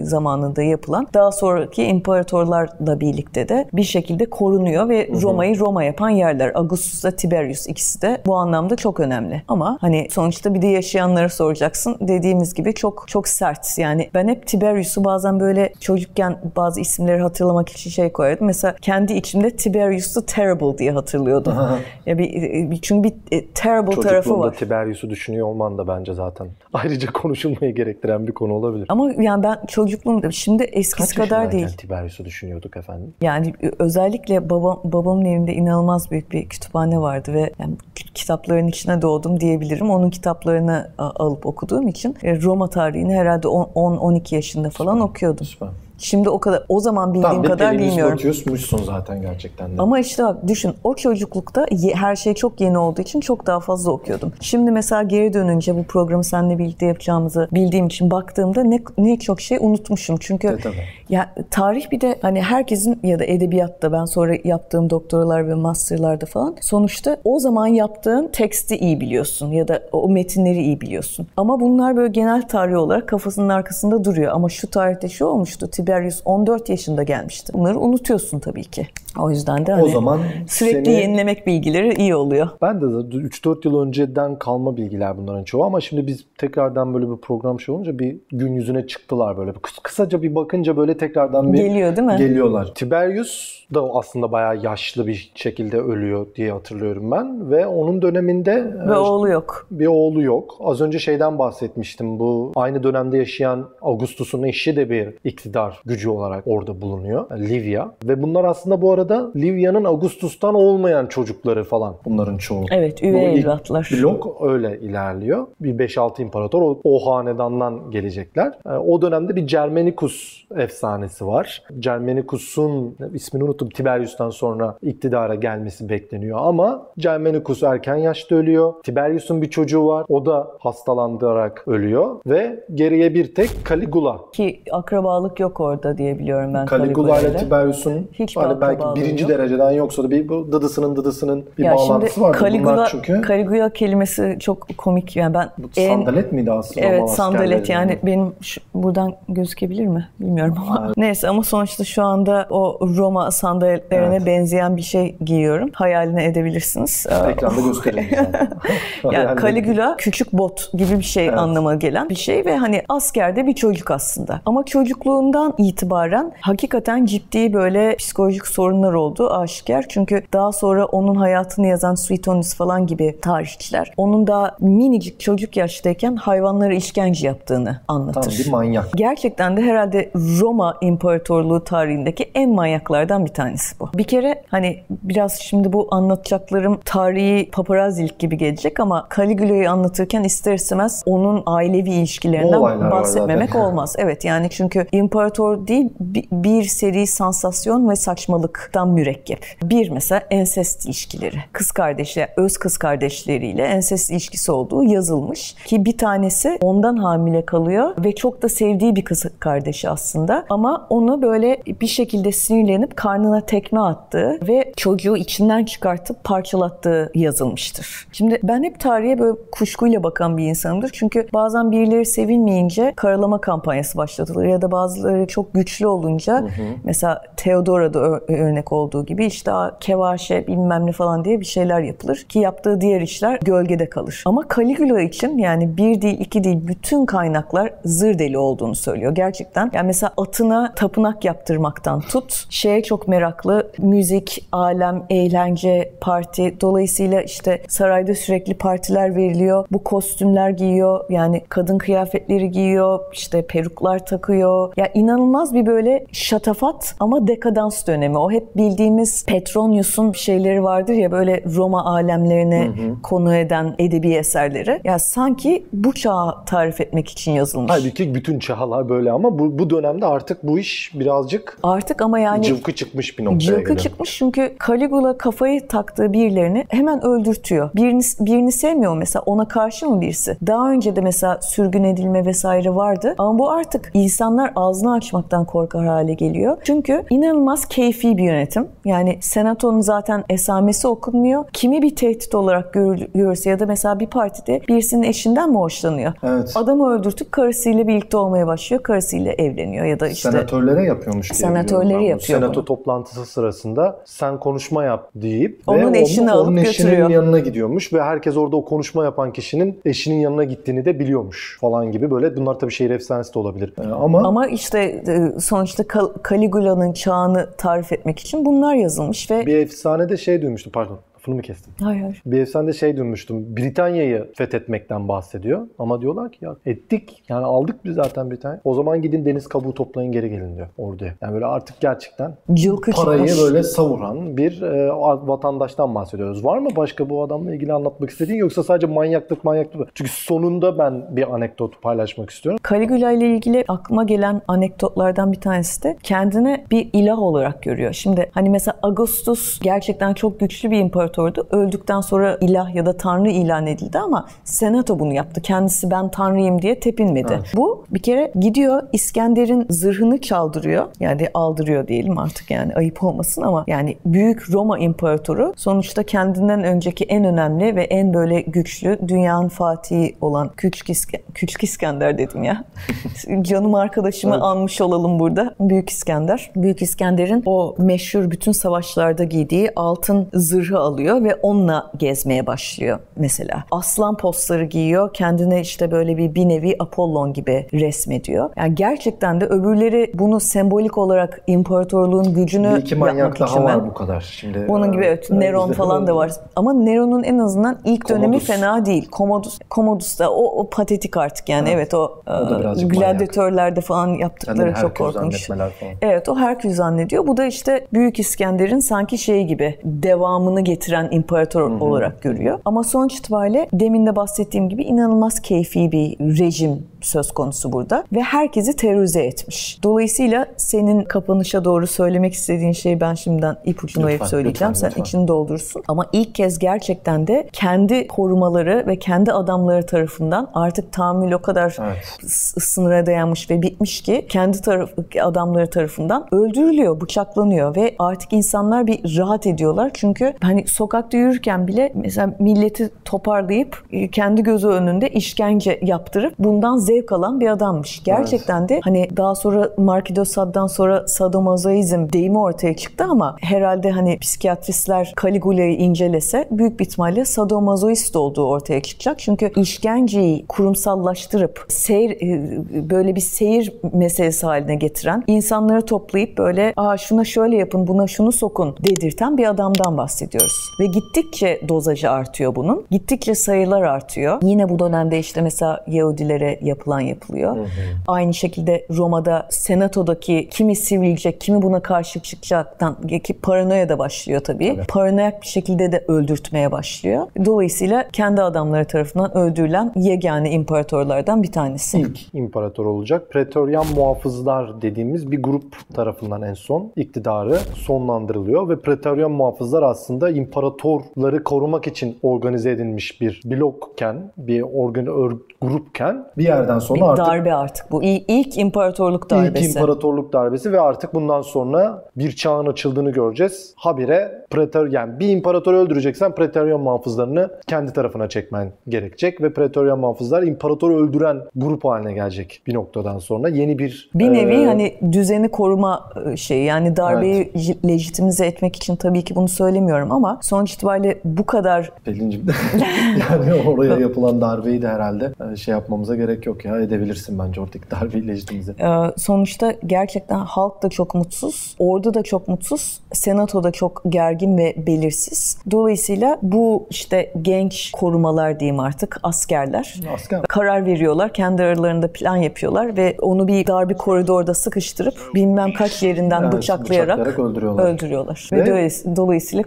zamanında yapılan daha sonraki imparatorlarla birlikte de bir şekilde korunuyor ve Roma'yı Roma yapan yerler. Augustus'la Tiberius ikisi de bu anlamda çok önemli. Ama hani sonuçta bir de yaşayanlara soracaksın. Dediğimiz gibi çok çok sert. Yani ben hep Tiberius'u bazen böyle çocukken bazı isimleri hatırlamak için şey koyardım. Mesela kendi içimde Tiberius'u terrible diye hatırlıyordum. ya bir, bir- çünkü bir e, terrible tarafı var. Tiberius'u düşünüyor olman da bence zaten ayrıca konuşulmayı gerektiren bir konu olabilir. Ama yani ben çocukluğumda şimdi eskisi Kaç kadar değil. Tiberius'u düşünüyorduk efendim? Yani özellikle babam babamın evinde inanılmaz büyük bir kütüphane vardı ve yani kitapların içine doğdum diyebilirim. Onun kitaplarını alıp okuduğum için e, Roma tarihini herhalde 10-12 yaşında falan okuyordum. Süper. Şimdi o kadar o zaman bildiğim Tam bir kadar bilmiyorum. Ignatius'muşsun zaten gerçekten de. Ama işte bak düşün o çocuklukta ye- her şey çok yeni olduğu için çok daha fazla okuyordum. Şimdi mesela geri dönünce bu programı seninle birlikte yapacağımızı bildiğim için baktığımda ne, ne çok şey unutmuşum. Çünkü E, tabii. ya tarih bir de hani herkesin ya da edebiyatta ben sonra yaptığım doktoralar ve masterlarda falan sonuçta o zaman yaptığın teksti iyi biliyorsun ya da o metinleri iyi biliyorsun. Ama bunlar böyle genel tarih olarak kafasının arkasında duruyor. Ama şu tarihte şu olmuştu. Tiberius 14 yaşında gelmişti. Bunları unutuyorsun tabii ki. O yüzden de hani zaman sürekli seni- yenilemek bilgileri iyi oluyor. Ben de 3-4 yıl önceden kalma bilgiler bunların çoğu ama şimdi biz tekrardan böyle bir program şey olunca bir gün yüzüne çıktılar böyle. Kıs- Kısaca bir bakınca böyle tekrardan bir Geliyor değil mi? Geliyorlar. Tiberius da aslında bayağı yaşlı bir şekilde ölüyor diye hatırlıyorum ben ve onun döneminde Ve e, oğlu yok. bir oğlu yok. Az önce şeyden bahsetmiştim. Bu aynı dönemde yaşayan Augustus'un eşi de bir iktidar gücü olarak orada bulunuyor. Livia. Ve bunlar aslında bu arada Livia'nın Augustus'tan olmayan çocukları falan bunların çoğu. Evet, Bu üvey ilk evlatlar. Blok öyle ilerliyor. Bir 5-6 imparator o, o hanedandan gelecekler. Ee, O dönemde bir Germanicus efsanesi var. Germanicus'un ismini unuttum. Tiberius'tan sonra iktidara gelmesi bekleniyor ama Germanicus erken yaşta ölüyor. Tiberius'un bir çocuğu var. O da hastalandırarak ölüyor ve geriye bir tek Caligula Ki akrabalık yok orada diye biliyorum ben Caligula ile. Tiberius'un Hiç hani belki birinci yok. dereceden yoksa da bir bu dıdısının dıdısının bir Ya bağlantısı var. Caligula, çünkü Caligula kelimesi çok komik. Yani ben bu en sandalet miydi aslında? Evet sandalet yani benim şu- buradan gözükebilir mi bilmiyorum ama neyse ama sonuçta şu anda o Roma sandaletlerine Evet. benzeyen bir şey giyiyorum. Hayaline edebilirsiniz. Ee, Ekranda gösterelim sana. Yani Caligula küçük bot gibi bir şey Evet. anlama gelen bir şey ve hani askerde bir çocuk aslında. Ama çocukluğundan itibaren hakikaten ciddi böyle psikolojik sorunlar olduğu aşikar. Çünkü daha sonra onun hayatını yazan Suetonius falan gibi tarihçiler onun daha minicik çocuk yaştayken hayvanlara işkence yaptığını Tam anlatır. bir manyak. Gerçekten de herhalde Roma İmparatorluğu tarihindeki en manyaklardan bir tanesi bu. Bir kere hani biraz şimdi bu anlatacaklarım tarihi paparazzilik gibi gelecek ama Caligula'yı anlatırken ister istemez onun ailevi ilişkilerinden bahsetmemek olmaz. Evet yani çünkü imparator değil bi- bir seri sansasyon ve saçmalıktan mürekkep. Bir mesela ensest ilişkileri. Kız kardeşler, öz kız kardeşleriyle ensest ilişkisi olduğu yazılmış. Ki bir tanesi ondan hamile kalıyor ve çok da sevdiği bir kız kardeşi aslında. Ama onu böyle bir şekilde sinirlenip karnına tekme attığı ve çocuğu içinden çıkartıp parçalattığı yazılmıştır. Şimdi ben hep tarihe böyle kuşkuyla bakan bir insanımdır. Çünkü bazen birileri sevilmeyince karalama kampanyası başlatılır ya da bazıları çok güçlü olunca mesela Theodora'da örnek olduğu gibi işte "Aa, kevaşe bilmem ne falan diye bir şeyler yapılır ki yaptığı diğer işler gölgede kalır. Ama Caligula için yani bir değil iki değil bütün kaynaklar zır deli olduğunu söylüyor gerçekten. Yani mesela atına tapınak yaptırmaktan tut şeye çok meraklı müzik, alem, eğlence, parti dolayısıyla işte sarayda sürekli partiler veriliyor. Bu kostümler giyiyor yani kadın kıyafetleri giyiyor işte peruklar takıyor. Ya inanılmaz bir böyle şatafat ama dekadans dönemi. O hep bildiğimiz Petronius'un şeyleri vardır ya böyle Roma alemlerine konu eden edebi eserleri. Ya sanki bu çağı tarif etmek için yazılmış. Halbuki bütün çağlar böyle ama bu, bu dönemde artık bu iş birazcık Artık ama yani cıvkı çıkmış bir noktaya Cılkı geliyor. çıkmış çünkü Caligula kafayı taktığı birilerini hemen öldürtüyor. Birini, birini sevmiyor mesela ona karşı mı birisi? Daha önce de mesela sürgün edilme vesaire vardı ama bu artık insanlar ağzını açmaktan korkar hale geliyor. Çünkü inanılmaz keyfi bir yönetim. Yani senatonun zaten esamesi okunmuyor. Kimi bir tehdit olarak görül- görürse ya da mesela bir partide birisinin eşinden mi hoşlanıyor? Evet. Adamı öldürtüp karısıyla birlikte olmaya başlıyor. Karısıyla evleniyor ya da işte Senatörlere yapıyormuş diye Senatörleri yapıyor Senato bunu. toplantısı sırasında sen konuşma yap deyip Onun ve eşini onu, alıp onun eşinin götürüyor. yanına gidiyormuş ve herkes orada o konuşma yapan kişinin eşinin yanına gittiğini de biliyormuş falan gibi böyle. Bunlar tabii şehir efsanesi de olabilir. Ee, ama, Ama işte sonuçta Kal- Caligula'nın çağını tarif etmek için bunlar yazılmış ve bir efsanede şey duymuştum pardon lafını mı kestim? hayır hayır. Bir efsanede şey duymuştum. Britanya'yı fethetmekten bahsediyor. Ama diyorlar ki ya ettik. Yani aldık biz zaten Britanya. O zaman gidin deniz kabuğu toplayın geri gelin diyor orduya. Yani böyle artık gerçekten Cılkı parayı çıkmış. böyle savuran bir e, vatandaştan bahsediyoruz. Var mı başka bu adamla ilgili anlatmak istediğin yoksa sadece manyaklık manyaklık? Çünkü sonunda ben bir anekdot paylaşmak istiyorum. Caligula ile ilgili aklıma gelen anekdotlardan bir tanesi de kendini bir ilah olarak görüyor. Şimdi hani mesela Augustus gerçekten çok güçlü bir imparatordu. Öldükten sonra ilah ya da tanrı ilan edildi ama senato bunu yaptı. Kendisi ben tanrıyım diye tepinmedi. Evet. Bu bir kere gidiyor İskender'in zırhını çaldırıyor. Yani aldırıyor diyelim artık yani ayıp olmasın ama yani büyük Roma imparatoru sonuçta kendinden önceki en önemli ve en böyle güçlü dünyanın fatihi olan Küçük, İske- Küçük İskender dedim ya. Canım arkadaşımı Evet. anmış olalım burada. Büyük İskender. Büyük İskender'in o meşhur bütün savaşlarda giydiği altın zırhı alıyor ve onunla gezmeye başlıyor mesela. Aslan postları giyiyor. Kendine işte böyle bir bir nevi Apollon gibi resmediyor. Yani gerçekten de öbürleri bunu sembolik olarak imparatorluğun gücünü Bir iki manyak daha var bu kadar. Şimdi onun gibi evet e, Neron bizde- falan da var. Ama Neron'un en azından ilk dönemi Commodus. fena değil. Commodus, Commodus da o, o patetik artık yani evet, o, da e, gladyatörlerde falan yaptıkları Kendini çok korkunç. falan. Evet o Herkül zannediyor. Bu da işte Büyük İskender'in sanki şeyi gibi devamını getiren imparator olarak görüyor. Ama sonuç itibariyle demin de bahsettiğim gibi inanılmaz keyfi bir rejim söz konusu burada ve herkesi terörize etmiş. Dolayısıyla senin kapanışa doğru söylemek istediğin şeyi ben şimdiden ipucunu verip söyleyeceğim. lütfen, Sen lütfen. içini doldursun. Ama ilk kez gerçekten de kendi korumaları ve kendi adamları tarafından artık tahammül o kadar Evet. sınıra dayanmış ve bitmiş ki kendi taraf adamları tarafından öldürülüyor, bıçaklanıyor ve artık insanlar bir rahat ediyorlar. Çünkü hani sokakta yürürken bile mesela milleti toparlayıp e, kendi gözü önünde işkence yaptırıp bundan zevk alan bir adammış. Gerçekten de hani daha sonra Markido Sad'dan sonra sadomazoizm deyimi ortaya çıktı ama herhalde hani psikiyatristler Caligula'yı incelese büyük bir ihtimalle sadomazoist olduğu ortaya çıkacak. Çünkü işkenceyi kurumsallaştırıp seyir e, böyle bir seyir meselesi haline getiren, insanları toplayıp böyle aa şuna şöyle yapın, buna şunu sokun dedirten bir adamdan bahsediyoruz. Ve gittikçe dozajı artıyor bunun. Gittikçe sayılar artıyor. Yine bu dönemde işte mesela Yahudilere yapılan yapılıyor. Aynı şekilde Roma'da senatodaki kimi sivrilecek, kimi buna karşı çıkacaktan ki paranoya da başlıyor tabii. Paranoyak bir şekilde de öldürtmeye başlıyor. Dolayısıyla kendi adamları tarafından öldürülen yegane imparatorlardan bir tanesi. İlk imparator olacak. Pretoryan muhafızlar dediğimiz bir grup tarafından en son iktidarı sonlandırılıyor ve Pretoryan muhafızlar aslında imparatorları korumak için organize edilmiş bir blokken, bir organ ör- grupken bir yerden sonra Bir artık darbe artık bu. İlk imparatorluk darbesi. İlk imparatorluk darbesi ve artık bundan sonra bir çağın açıldığını göreceğiz. Habire pretor yani bir imparatoru öldüreceksen pretoryan muhafızlarını kendi tarafına çekmen gerekecek ve pretoryan muhafızlar imparatoru öldüren grup haline gelecek bir noktadan sonra. Yeni bir Bir nevi e, hani düzeni koruma şeyi yani darbeyi lejitimize etmek için tabii ki bunu söylemiyorum ama sonuç itibariyle bu kadar Pelin'cim yani oraya yapılan darbeyi de herhalde şey yapmamıza gerek yok ya edebilirsin bence oradaki darbeyi lejitimize. e, sonuçta gerçekten halk da çok mutsuz, ordu da çok mutsuz, senato da çok gergin ve belirsiz. Dolayısıyla bu işte genç korumalar diyeyim artık askerler Asker karar veriyorlar. Kendi aralarında plan yapıyorlar ve onu bir dar bir koridorda sıkıştırıp bilmem kaç yerinden Evet, bıçaklayarak, bıçaklayarak öldürüyorlar. öldürüyorlar. Ve, Ve- dolayıs- dolayısıyla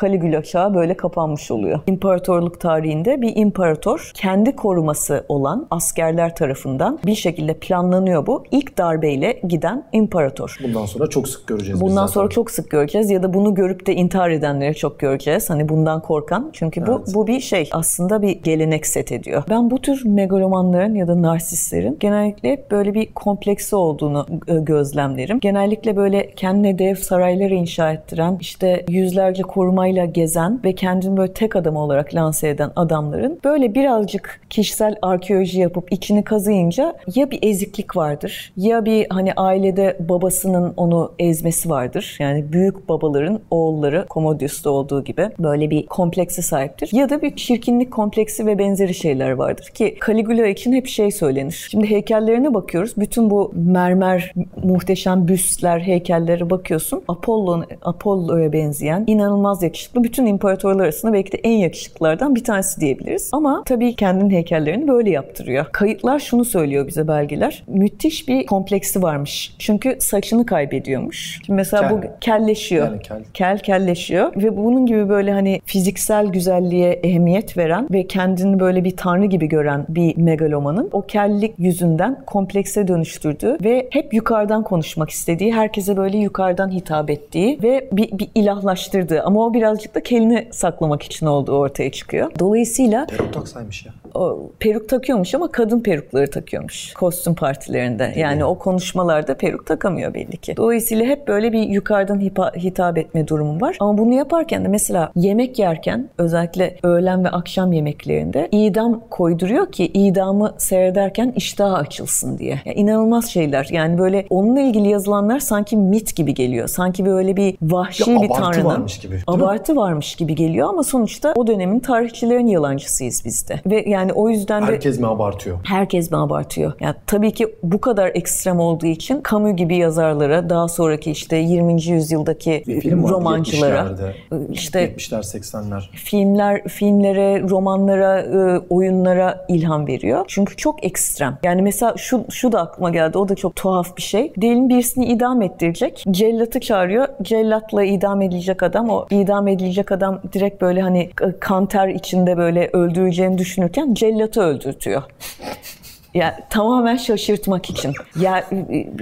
Caligula çağı böyle kapanmış oluyor. İmparatorluk tarihinde bir imparator kendi koruması olan askerler tarafından bir şekilde planlanıyor bu. İlk darbeyle giden imparator. bundan sonra çok sık göreceğiz Bundan zaten. sonra çok sık göreceğiz ya da bunu görüp de intihar edenleri çok göreceğiz. Hani bundan korkan. Çünkü bu Evet. bu bir şey aslında bir gelenek set ediyor. Ben bu tür megalomanların ya da narsistlerin genellikle böyle bir kompleksi olduğunu e, gözlemlerim. Genellikle böyle kendine dev sarayları inşa ettiren, işte yüzlerce korumayla gezen ve kendini böyle tek adam olarak lanse eden adamların böyle birazcık kişisel arkeoloji yapıp içini kazıyınca ya bir eziklik vardır ya bir hani ailede babasının onu ezmesi vardır. Yani büyük babaların oğulları Commodius'ta olduğu gibi böyle bir komplekse sahiptir. Ya da bir çirkinlik kompleksi ve benzeri şeyler vardır ki Caligula için hep şey söylenir. Şimdi heykellerine bakıyoruz. Bütün bu mermer muhteşem büstler, heykellere bakıyorsun. Apollo Apollo'ya benzeyen inanılmaz yakışıklı. Bütün imparatorlar arasında belki de en yakışıklılardan bir tanesi diyebiliriz. Ama tabii kendinin heykellerini böyle yaptırıyor. Kayıtlar şunu söylüyor bize belgeler. Müthiş bir kompleksi varmış. Çünkü saçını kaybediyormuş. Şimdi mesela bu Kel. kelleşiyor. Yani kel. Kel kelleşiyor ve bunun gibi böyle hani fiziksel güzelliğe ehemmiyet veren ve kendini böyle bir tanrı gibi gören bir megalomanın o kellik yüzünden komplekse dönüştürdüğü ve hep yukarıdan konuşmak istediği, herkese böyle yukarıdan hitap ettiği ve bir, bir ilahlaştırdığı ama o birazcık da kelini saklamak için olduğu ortaya çıkıyor. Dolayısıyla Peruk taksaymış ya. Peruk takıyormuş ama kadın perukları takıyormuş kostüm partilerinde. Yani o konuşmalarda peruk takamıyor belli ki. Dolayısıyla hep böyle bir yukarıdan hitap etme durumu var. Ama bunu yaparken de mesela yemek yerken özellikle öğlen ve akşam yemeklerinde idam koyduruyor ki idamı seyrederken iştahı açılsın diye. Ya inanılmaz şeyler. Yani böyle onunla ilgili yazılanlar sanki mit gibi geliyor. Sanki böyle bir vahşi Ya bir abartı tanrının varmış gibi, değil mi? abartı varmış gibi geliyor ama sonuçta o dönemin tarihçilerin yalancısıyız biz de. Ve yani o yüzden de Herkes mi abartıyor? herkes mi abartıyor? Yani tabii ki bu kadar ekstrem olduğu için Camus gibi yazarlara, daha sonraki işte 20. yüzyıldaki romancılara, 70'lerde, işte 70'ler 80'ler. filmler, filmlere, romanlara, e, oyunlara ilham veriyor. Çünkü çok ekstrem. Yani mesela şu şu da aklıma geldi. O da çok tuhaf bir şey. Diyelim birisini idam ettirecek. Cellatı çağırıyor. Cellatla idam edilecek adam. O idam edilecek adam direkt böyle hani kanter içinde böyle öldüreceğini düşünürken cellatı öldürtüyor. Ya tamamen şaşırtmak için. Ya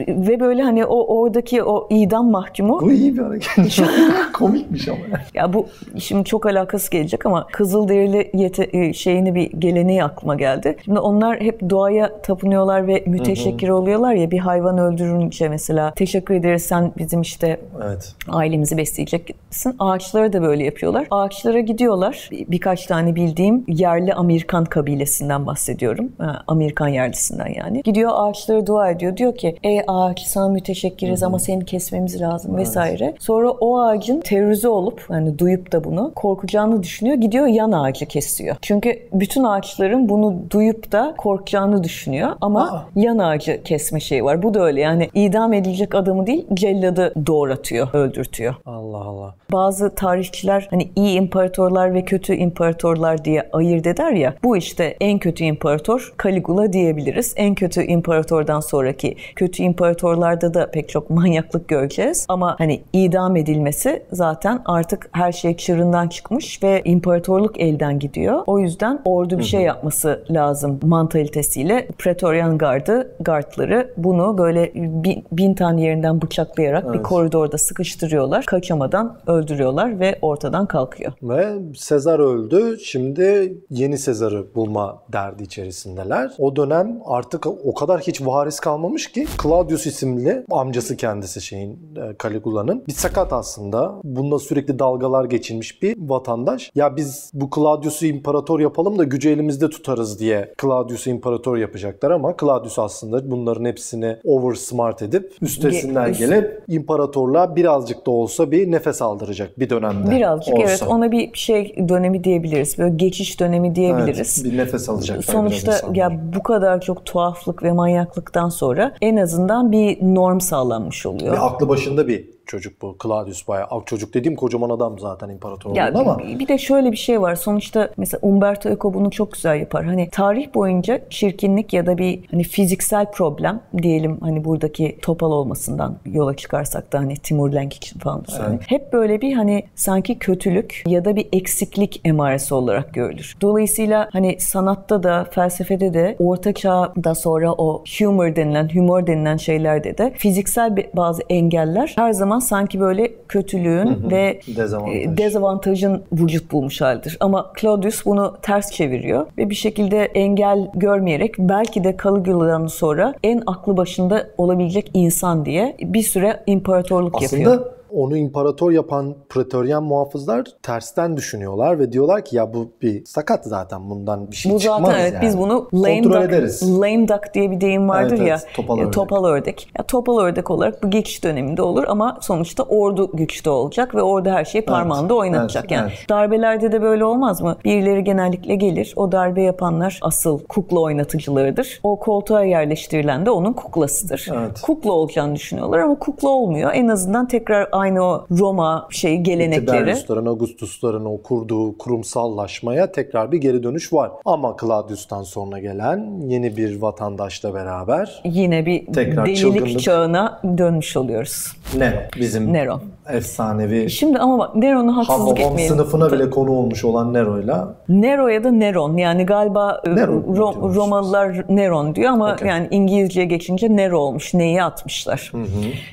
ve böyle hani o oradaki o idam mahkumu Bu iyi bir hareket. Komikmiş ama. ya bu şimdi çok alakası gelecek ama Kızılderili yete, e, şeyini bir geleneği aklıma geldi. Şimdi onlar hep doğaya tapınıyorlar ve müteşekkir oluyorlar ya bir hayvan öldürünce mesela teşekkür ederiz sen bizim işte Evet. ailemizi besleyeceksin. Ağaçlara da böyle yapıyorlar. Ağaçlara gidiyorlar. Bir- Birkaç tane bildiğim yerli Amerikan kabilesinden bahsediyorum. Amerikan yerlisinden yani. Gidiyor ağaçlara dua ediyor. Diyor ki ey ağaç sana müteşekkiriz ama seni kesmemiz lazım vesaire. Sonra o ağacın terörize olup yani duyup da bunu korkacağını düşünüyor. Gidiyor yan ağacı kesiyor. Çünkü bütün ağaçların bunu duyup da korkacağını düşünüyor ama Aa. yan ağacı kesme şeyi var. Bu da öyle yani idam edilecek adamı değil celladı doğratıyor, öldürtüyor. Allah Allah. Bazı tarihçiler hani iyi imparatorlar ve kötü imparatorlar diye ayırt eder ya. Bu işte en kötü imparator Caligula diyebiliriz. En kötü imparatordan sonraki kötü imparatorlarda da pek çok manyaklık göreceğiz. Ama hani idam edilmesi zaten artık her şey çığırından çıkmış ve imparatorluk elden gidiyor. O yüzden ordu bir şey yapması lazım mantalitesiyle Praetorian Guard'ı, guardları bunu böyle bin, bin tane yerinden bıçaklayarak bir Evet. koridorda sıkıştırıyorlar. Kaçamadan öldürüyorlar ve ortadan kalkıyor. Ve Sezar öldü. Şimdi yeni Sezar'ı bulma derdi içerisindeler. O dönem artık o kadar hiç varis kalmamış ki Claudius isimli amcası kendisi şeyin e, Caligula'nın bir sakat aslında. Bunda sürekli dalgalar geçilmiş bir vatandaş. Ya biz bu Claudius'u imparator yapalım da gücü elimizde tutarız diye Claudius'u imparator yapacaklar ama Claudius aslında bunların hepsini oversmart edip üstesinden Ge- gelip imparatorluğa birazcık da olsa bir nefes aldıracak bir dönemde. Birazcık olsa. evet ona bir şey dönemi diyebiliriz. Böyle geçiş dönemi diyebiliriz. Evet, bir nefes alacak. Sonuçta ya bu kadar çok tuhaflık ve manyaklıktan sonra en azından bir norm sağlanmış oluyor. Ve aklı başında bir çocuk bu. Claudius bayağı. Ak çocuk dediğim kocaman adam zaten imparator Ya oldu ama. bir- de şöyle bir şey var. Sonuçta mesela Umberto Eco bunu çok güzel yapar. Hani tarih boyunca çirkinlik ya da bir hani fiziksel problem diyelim hani buradaki topal olmasından yola çıkarsak da hani Timur Lenk için falan söyleyeyim. Hep böyle bir hani sanki kötülük ya da bir eksiklik emaresi olarak görülür. Dolayısıyla hani sanatta da felsefede de orta çağda sonra o humor denilen humor denilen şeylerde de fiziksel bazı engeller her zaman sanki böyle kötülüğün ve Dezavantaj. e, dezavantajın vücut bulmuş halidir. Ama Claudius bunu ters çeviriyor ve bir şekilde engel görmeyerek belki de Caligula'dan sonra en aklı başında olabilecek insan diye bir süre imparatorluk Aslında yapıyor. Onu imparator yapan Praetorian muhafızlar tersten düşünüyorlar ve diyorlar ki ya bu bir sakat zaten bundan bir şey Bu çıkmaz zaten evet yani. biz bunu lame Kontrol duck, ederiz. lame duck diye bir deyim vardır Evet, ya. evet, topal e, ördek. Topal ördek. Ya, topal ördek olarak bu geçiş döneminde olur ama sonuçta ordu güçlü olacak ve orada her şeyi parmağında oynatacak. evet, yani evet. darbelerde de böyle olmaz mı? Birileri genellikle gelir. O darbe yapanlar asıl kukla oynatıcılarıdır. O koltuğa yerleştirilen de onun kuklasıdır. Evet. Kukla olacağını düşünüyorlar ama kukla olmuyor. En azından tekrar aynı o Roma şeyi gelenekleri. Tiberius'ların, Augustus'ların o kurduğu kurumsallaşmaya tekrar bir geri dönüş var. Ama Claudius'tan sonra gelen yeni bir vatandaşla beraber Yine bir Tekrar delilik çılgınlık. çağına dönmüş oluyoruz. Nero bizim Neron. efsanevi Şimdi ama bak Neron'a haksızlık etmeyelim. sınıfına bile konu olmuş olan Nero'yla Nero ya da Neron yani galiba e, Neron Ro- diyormuşuz. Romalılar Neron diyor ama Okey. yani İngilizceye geçince Nero olmuş. Neyi atmışlar.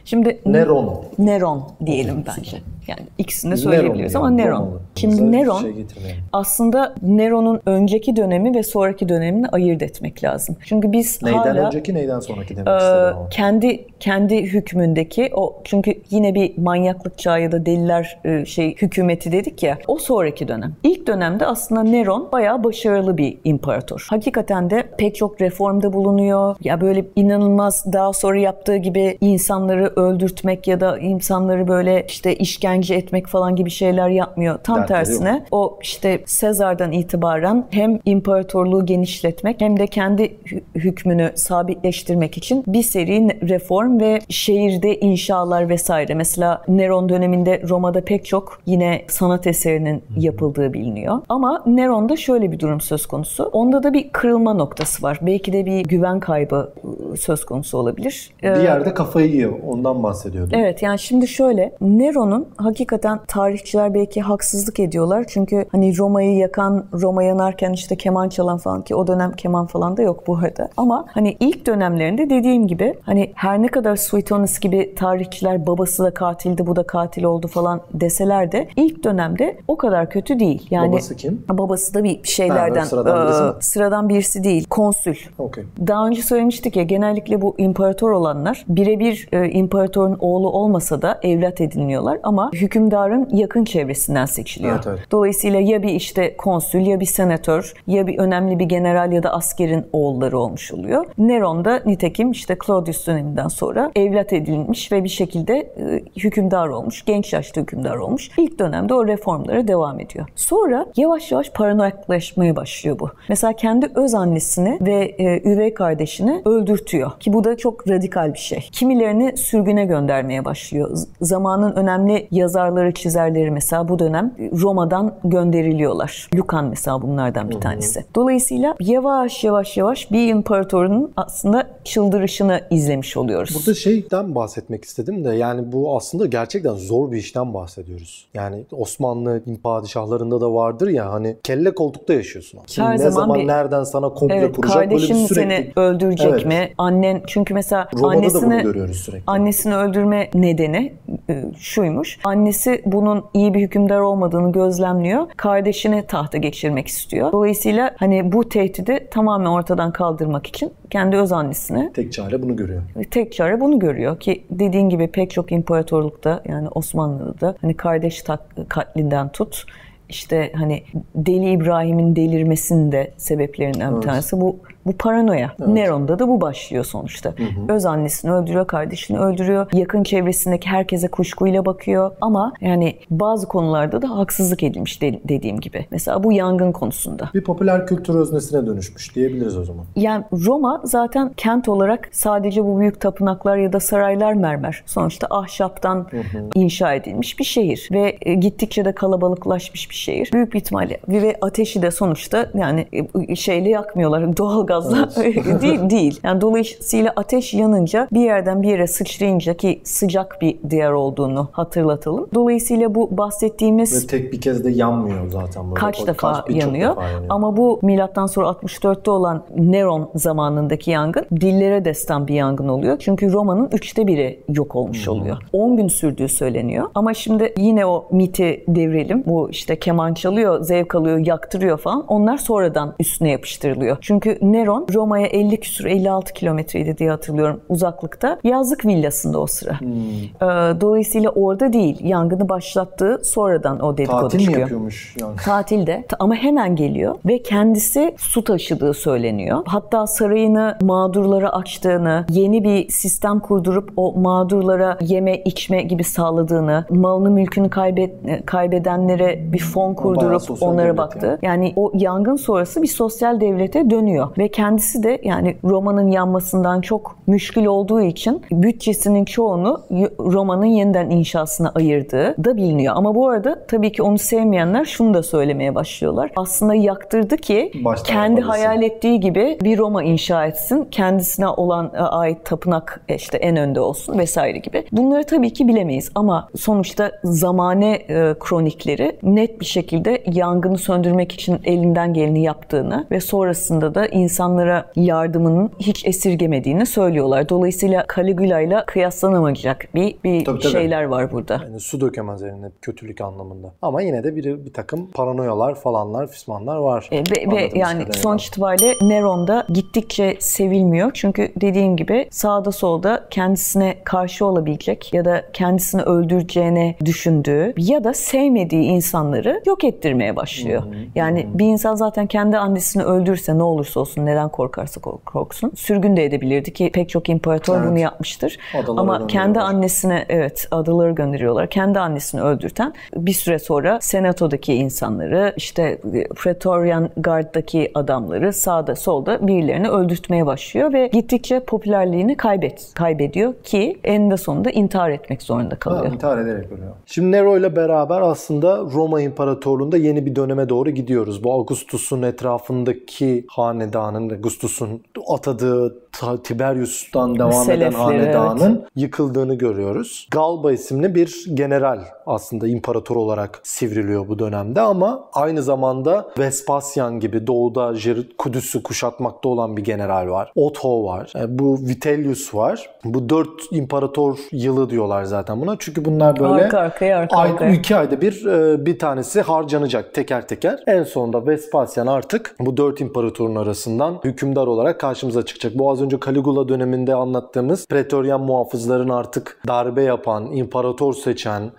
Şimdi Neron. Neron diyelim bence. Yani ikisini de söyleyebiliriz ama Neron. Romalı. Şimdi Neron şey aslında Neron'un önceki dönemi ve sonraki dönemini ayırt etmek lazım. Çünkü biz Neyden hala önceki neyden sonraki demek ama. kendi kendi hükmündeki o çünkü yine bir manyaklık çağı ya da deliler e, şey hükümeti dedik ya o sonraki dönem. İlk dönemde aslında Neron bayağı başarılı bir imparator. Hakikaten de pek çok reformda bulunuyor. Ya böyle inanılmaz daha sonra yaptığı gibi insanları öldürtmek ya da insanları böyle işte işkence etmek falan gibi şeyler yapmıyor. Tam Dertleri yok. tersine o işte Sezar'dan itibaren hem imparatorluğu genişletmek hem de kendi hü- hükmünü sabitleştirmek için bir seri reform ve şehirde inşalar vesaire. Mesela Neron döneminde Roma'da pek çok yine sanat eserinin yapıldığı biliniyor. Ama Neron'da şöyle bir durum söz konusu. Onda da bir kırılma noktası var. Belki de bir güven kaybı söz konusu olabilir. Ee, Bir yerde kafayı yiyor. Ondan bahsediyordum. Evet yani şimdi şöyle Nero'nun hakikaten tarihçiler belki haksızlık ediyorlar. Çünkü hani Roma'yı yakan, Roma yanarken işte keman çalan falan ki o dönem keman falan da yok bu arada. Ama hani ilk dönemlerinde dediğim gibi hani her ne kadar Suetonius gibi tarihçiler babası da katildi, bu da katil oldu falan deseler de ilk dönemde o kadar kötü değil. Yani Babası kim? Babası da bir şeylerden Ha, sıradan birisi mi? sıradan birisi değil. Konsül. Okey. Daha önce söylemiştik ya genellikle bu imparator olanlar birebir e, imparatorun oğlu olmasa da evlat ediniyorlar ama hükümdarın yakın çevresinden seçiliyor. Evet, evet. Dolayısıyla ya bir işte konsül ya bir senatör ya bir önemli bir general ya da askerin oğulları olmuş oluyor. Neron da nitekim işte Claudius döneminden sonra evlat edilmiş ve bir şekilde e, hükümdar olmuş. Genç yaşta hükümdar olmuş. İlk dönemde o reformlara devam ediyor. Sonra yavaş yavaş paranoyaklaşmaya başlıyor bu. Mesela kendi öz annesini ve e, üvey kardeşini öldürtüyor. Ki bu da çok radikal bir şey. Kimilerini sürgüne göndermeye başlıyor. Zamanın önemli yazarları, çizerleri mesela bu dönem Roma'dan gönderiliyorlar. Lucan mesela bunlardan bir tanesi. Dolayısıyla yavaş yavaş yavaş bir imparatorun aslında çıldırışını izlemiş oluyoruz. Burada şeyden bahsetmek istedim de yani bu aslında gerçekten zor bir işten bahsediyoruz. Yani Osmanlı padişahlarında da vardır ya hani kelle koltukta yaşıyorsun. Kim Her ne zaman zaman bir- nereden sana komple Evet, kuracak böyle bir sürekli. seni öldürecek Evet. mi? Annen çünkü mesela Roma'da da bunu annesini görüyoruz sürekli. annesini öldürme nedeni e, şuymuş. Annesi bunun iyi bir hükümdar olmadığını gözlemliyor. Kardeşini tahta geçirmek istiyor. Dolayısıyla hani bu tehdidi tamamen ortadan kaldırmak için kendi öz annesini Tek çare bunu görüyor. tek çare bunu görüyor ki dediğin gibi pek çok imparatorlukta yani Osmanlı'da hani kardeş katlinden tut işte hani Deli İbrahim'in delirmesinin de sebeplerinden bir tanesi bu bu paranoya. Neron'da da bu başlıyor sonuçta. Öz annesini öldürüyor, kardeşini öldürüyor. Yakın çevresindeki herkese kuşkuyla bakıyor ama yani bazı konularda da haksızlık edilmiş de- dediğim gibi. Mesela bu yangın konusunda. Bir popüler kültür öznesine dönüşmüş diyebiliriz o zaman. Yani Roma zaten kent olarak sadece bu büyük tapınaklar ya da saraylar mermer. Sonuçta ahşaptan inşa edilmiş bir şehir ve e, gittikçe de kalabalıklaşmış bir şehir. Büyük bir ihtimalle ve ateşi de sonuçta yani e, şeyle yakmıyorlar. Doğalgazla değil değil. Yani dolayısıyla ateş yanınca bir yerden bir yere sıçrayınca ki sıcak bir diyar olduğunu hatırlatalım. Dolayısıyla bu bahsettiğimiz Ve tek bir kez de yanmıyor zaten. Böyle. kaç O defa birçok yanıyor. defa yanıyor. Ama bu milattan sonra 64'te olan Neron zamanındaki yangın dillere destan bir yangın oluyor. Çünkü Roma'nın üçte biri yok olmuş oluyor. 10 gün sürdüğü söyleniyor. Ama şimdi yine o miti devrelim. Bu işte keman çalıyor, zevk alıyor, yaktırıyor falan. Onlar sonradan üstüne yapıştırılıyor. Çünkü Neron Roma'ya 50 küsur 56 kilometreydi diye hatırlıyorum uzaklıkta. Yazlık villasında o sıra. Ee, dolayısıyla orada değil. Yangını başlattığı sonradan o dedikodu Tatil mi çıkıyor. yapıyormuş yani? Tatilde ama hemen geliyor ve kendisi su taşıdığı söyleniyor. Hatta sarayını mağdurlara açtığını, yeni bir sistem kurdurup o mağdurlara yeme içme gibi sağladığını, malını mülkünü kaybet, kaybedenlere bir fon kurdurup onlara baktı. yani. Yani o yangın sonrası bir sosyal devlete dönüyor ve kendisi de yani Roma'nın yanmasından çok müşkül olduğu için bütçesinin çoğunu Roma'nın yeniden inşasına ayırdığı da biliniyor. Ama bu arada tabii ki onu sevmeyenler şunu da söylemeye başlıyorlar. Aslında yaktırdı ki Baştan kendi yapabilsin. hayal ettiği gibi bir Roma inşa etsin. Kendisine olan e, ait tapınak işte en önde olsun vesaire gibi. Bunları tabii ki bilemeyiz ama sonuçta zamane e, kronikleri net bir şekilde yangını söndürmek için elinden geleni yaptığını ve sonrasında da insanlara yardımının hiç esirgemediğini söylüyorlar. Dolayısıyla Caligula ile kıyaslanamayacak bir, bir Tabii, tabii. şeyler var burada. Yani su dökemez eline kötülük anlamında. Ama yine de bir, bir takım paranoyalar falanlar, fismanlar var. E, ve Anladığımız yani sonuç itibariyle Neron da gittikçe sevilmiyor. Çünkü dediğim gibi sağda solda kendisine karşı olabilecek ya da kendisini öldüreceğine düşündüğü ya da sevmediği insanları yok ettirmeye başlıyor. Yani bir insan zaten kendi annesini öldürse ne olursa olsun neden korkarsa kork- korksun. Sürgün de edebilirdi ki pek çok imparator Evet. bunu yapmıştır. Adalara Ama kendi annesine evet adaları gönderiyorlar. Kendi annesini öldürten bir süre sonra senatodaki insanları işte Praetorian Guard'daki adamları sağda solda birilerini öldürtmeye başlıyor ve gittikçe popülerliğini kaybet kaybediyor ki eninde sonunda intihar etmek zorunda Ha, kalıyor. intihar ederek ölüyor. Şimdi Nero ile beraber aslında Roma İmparatorluğu'nda yeni bir döneme doğru gidiyoruz. Bu Augustus'un etrafındaki hanedanın Vespasian'ın, Augustus'un atadığı Tiberius'tan devam Selefleri, eden hanedanın evet. yıkıldığını görüyoruz. Galba isimli bir general aslında imparator olarak sivriliyor bu dönemde ama aynı zamanda Vespasian gibi doğuda Kudüs'ü kuşatmakta olan bir general var. Otho var. Yani e, bu Vitellius var. Bu dört imparator yılı diyorlar zaten buna. Çünkü bunlar böyle arka arkaya arka ay, arkaya. iki ayda bir e, bir tanesi harcanacak teker teker. En sonunda Vespasian artık bu dört imparatorun arasından hükümdar olarak karşımıza çıkacak. Bu az önce Caligula döneminde anlattığımız Pretorian muhafızların artık darbe yapan, imparator seçen,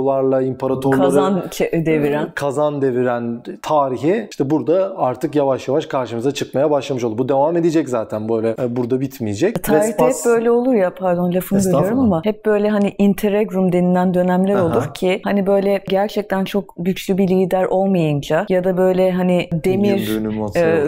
komplolarla imparatorları kazan deviren kazan deviren tarihi işte burada artık yavaş yavaş karşımıza çıkmaya başlamış oldu. Bu devam edecek zaten böyle e, burada bitmeyecek. Tarihte Vespas... hep böyle olur ya pardon lafını bölüyorum ama hep böyle hani interregrum denilen dönemler Aha. olur ki hani böyle gerçekten çok güçlü bir lider olmayınca ya da böyle hani demir e,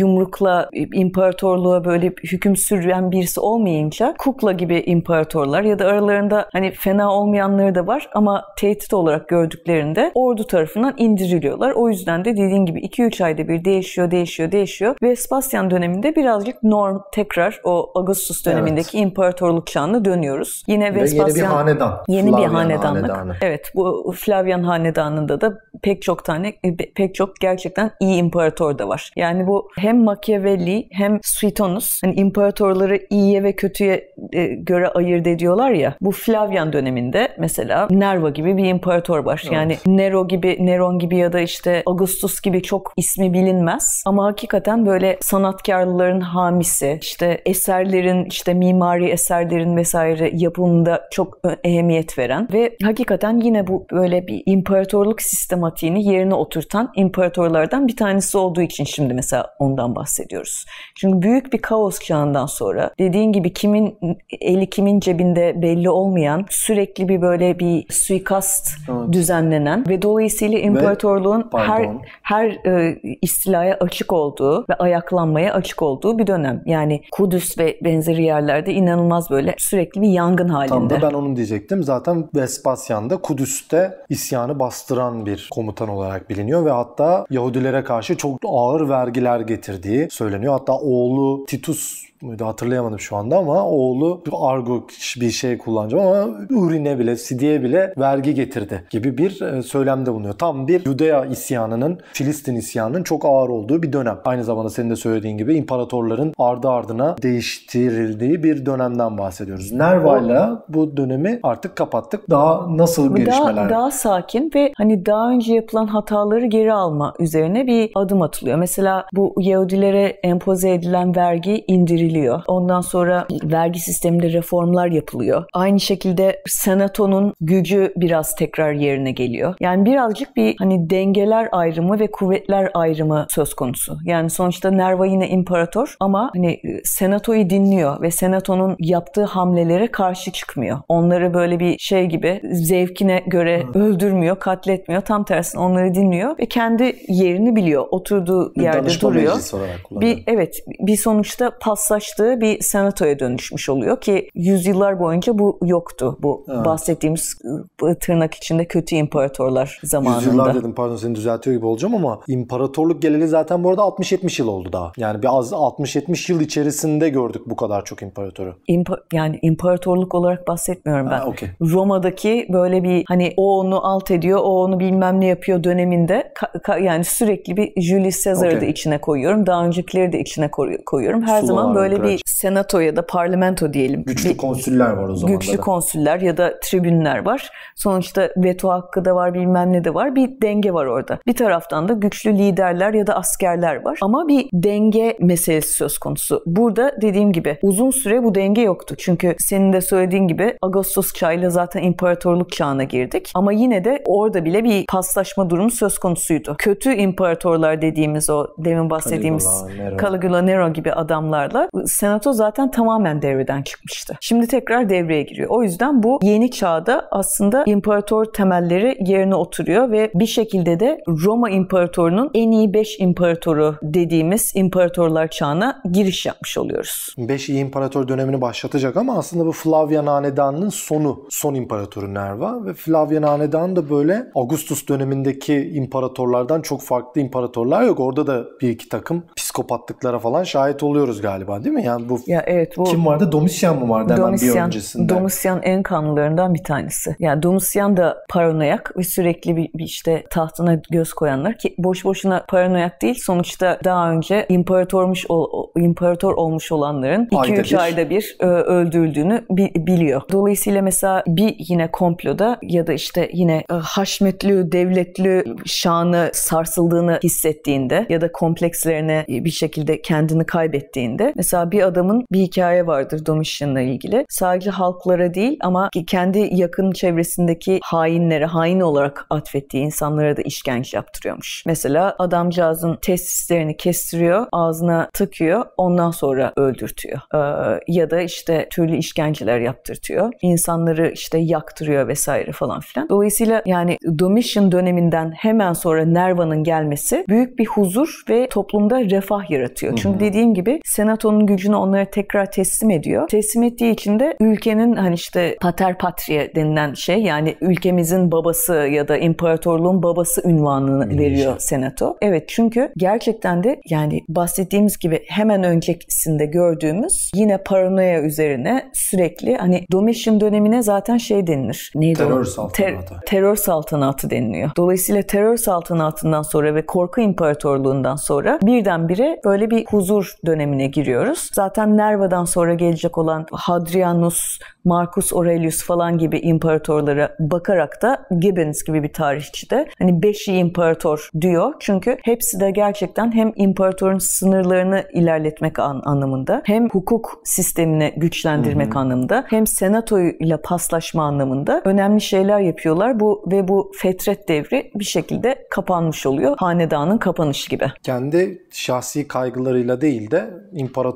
yumrukla imparatorluğa böyle hüküm süren birisi olmayınca kukla gibi imparatorlar ya da aralarında hani fena olmayanları da var ama tehdit olarak gördüklerinde ordu tarafından indiriliyorlar. O yüzden de dediğin gibi 2-3 ayda bir değişiyor, değişiyor, değişiyor. Vespasyan döneminde birazcık norm tekrar o Augustus dönemindeki evet. imparatorluk çağına dönüyoruz. Yine Vespasyan yeni bir hanedan. Yeni Flavian bir hanedanlık. Hanedanı. Evet, bu Flavian hanedanında da pek çok tane pek çok gerçekten iyi imparator da var. Yani bu hem Machiavelli hem Suetonus hani imparatorları iyiye ve kötüye e, göre ayırt ediyorlar ya. Bu Flavian döneminde mesela Nerva gibi bir imparator var. Evet. Yani Nero gibi, Neron gibi ya da işte Augustus gibi çok ismi bilinmez. Ama hakikaten böyle sanatkarların hamisi, işte eserlerin, işte mimari eserlerin vesaire yapımında çok ehemmiyet veren ve hakikaten yine bu böyle bir imparatorluk sistematiğini yerine oturtan imparatorlardan bir tanesi olduğu için şimdi mesela ondan bahsediyoruz. Çünkü büyük bir kaos çağından sonra dediğin gibi kimin eli kimin cebinde belli olmayan sürekli bir böyle bir suikast evet. düzenlenen ve dolayısıyla imparatorluğun ve, her her e, istilaya açık olduğu ve ayaklanmaya açık olduğu bir dönem. Yani Kudüs ve benzeri yerlerde inanılmaz böyle sürekli bir yangın halinde. Tam da ben onu diyecektim. Zaten Vespasyan da Kudüs'te isyanı bastıran bir komutan olarak biliniyor ve hatta Yahudilere karşı çok ağır vergiler getirdiği söyleniyor. Hatta oğlu Titus muydu hatırlayamadım şu anda ama oğlu argo bir şey kullanacağım ama urine bile, sidiye bile vergi getirdi gibi bir e, söylemde bulunuyor. Tam bir Judea isyanının, Filistin isyanının çok ağır olduğu bir dönem. Aynı zamanda senin de söylediğin gibi imparatorların ardı ardına değiştirildiği bir dönemden bahsediyoruz. Nerva'yla bu dönemi artık kapattık. Daha nasıl gelişmeler? Daha, daha sakin ve hani daha önce yapılan hataları geri alma üzerine bir adım atılıyor. Mesela bu Yahudilere empoze edilen vergi indirildi veriliyor. Ondan sonra vergi sisteminde reformlar yapılıyor. Aynı şekilde senatonun gücü biraz tekrar yerine geliyor. Yani birazcık bir hani dengeler ayrımı ve kuvvetler ayrımı söz konusu. Yani sonuçta Nerva yine imparator ama hani senatoyu dinliyor ve senatonun yaptığı hamlelere karşı çıkmıyor. Onları böyle bir şey gibi zevkine göre Hı. öldürmüyor, katletmiyor. Tam tersine onları dinliyor ve kendi yerini biliyor. Oturduğu bir yerde duruyor. Bir evet bir sonuçta pasla ulaştığı bir senatoya dönüşmüş oluyor ki yüzyıllar boyunca bu yoktu. Bu evet. bahsettiğimiz tırnak içinde kötü imparatorlar zamanında. Yüzyıllar dedim pardon seni düzeltiyor gibi olacağım ama imparatorluk geleli zaten bu arada 60-70 yıl oldu daha. Yani bir az 60-70 yıl içerisinde gördük bu kadar çok imparatoru. İmpa- yani imparatorluk olarak bahsetmiyorum ben. Ha, okay. Roma'daki böyle bir hani o onu alt ediyor, o onu bilmem ne yapıyor döneminde ka- ka- yani sürekli bir Julius Caesar'ı okay. da içine koyuyorum. Daha öncekileri de içine koyuyorum. Her Sular, zaman böyle böyle bir senato ya da parlamento diyelim. Güçlü bir, konsüller var o zaman. Güçlü da. konsüller ya da tribünler var. Sonuçta veto hakkı da var bilmem ne de var. Bir denge var orada. Bir taraftan da güçlü liderler ya da askerler var. Ama bir denge meselesi söz konusu. Burada dediğim gibi uzun süre bu denge yoktu. Çünkü senin de söylediğin gibi Ağustos çağıyla zaten imparatorluk çağına girdik. Ama yine de orada bile bir paslaşma durumu söz konusuydu. Kötü imparatorlar dediğimiz o demin bahsettiğimiz Caligula, Nero, Caligula, Nero gibi adamlarla senato zaten tamamen devreden çıkmıştı. Şimdi tekrar devreye giriyor. O yüzden bu yeni çağda aslında imparator temelleri yerine oturuyor ve bir şekilde de Roma İmparatorunun en iyi 5 imparatoru dediğimiz imparatorlar çağına giriş yapmış oluyoruz. 5 iyi imparator dönemini başlatacak ama aslında bu Flavian Hanedanı'nın sonu. Son imparatoru Nerva ve Flavian Hanedanı da böyle Augustus dönemindeki imparatorlardan çok farklı imparatorlar yok. Orada da bir iki takım psikopatlıklara falan şahit oluyoruz galiba değil mi? Yani bu Ya evet bu kim vardı? Domisyen mi vardı hemen bir Domisyen, öncesinde? Domisyen en kanlılarından bir tanesi. Yani Domisyen da paranoyak ve sürekli bir, bir işte tahtına göz koyanlar ki boş boşuna paranoyak değil. Sonuçta daha önce imparatormuş ol- imparator olmuş olanların Ayda 2-3 bir. ayda bir e, öldürüldüğünü bi- biliyor. Dolayısıyla mesela bir yine komploda ya da işte yine e, haşmetli, devletli şanı sarsıldığını hissettiğinde ya da komplekslerine bir şekilde kendini kaybettiğinde mesela bir adamın bir hikaye vardır Domitian'la ilgili. Sadece halklara değil ama kendi yakın çevresindeki hainlere, hain olarak atfettiği insanlara da işkence yaptırıyormuş. Mesela adamcağızın testislerini kestiriyor, ağzına tıkıyor, ondan sonra öldürtüyor. Ee, ya da işte türlü işkenceler yaptırtıyor. İnsanları işte yaktırıyor vesaire falan filan. Dolayısıyla yani Domitian döneminden hemen sonra Nerva'nın gelmesi büyük bir huzur ve toplumda refah yaratıyor. Çünkü dediğim gibi senatonun gücünü onlara tekrar teslim ediyor. Teslim ettiği için de ülkenin hani işte pater patria denilen şey yani ülkemizin babası ya da imparatorluğun babası ünvanını veriyor senato. Evet çünkü gerçekten de yani bahsettiğimiz gibi hemen öncesinde gördüğümüz yine paranoya üzerine sürekli hani Domitian dönemine zaten şey denilir. Neydi Terör o? saltanatı. terör saltanatı deniliyor. Dolayısıyla terör saltanatından sonra ve korku imparatorluğundan sonra birdenbire böyle bir huzur dönemine giriyoruz. Zaten Nerva'dan sonra gelecek olan Hadrianus, Marcus Aurelius falan gibi imparatorlara bakarak da Gibbons gibi bir tarihçi de hani beşi imparator diyor. Çünkü hepsi de gerçekten hem imparatorun sınırlarını ilerletmek an- anlamında hem hukuk sistemini güçlendirmek anlamında hem senatoyla paslaşma anlamında önemli şeyler yapıyorlar. Bu ve bu fetret devri bir şekilde kapanmış oluyor. Hanedanın kapanışı gibi. kendi şahsi kaygılarıyla değil de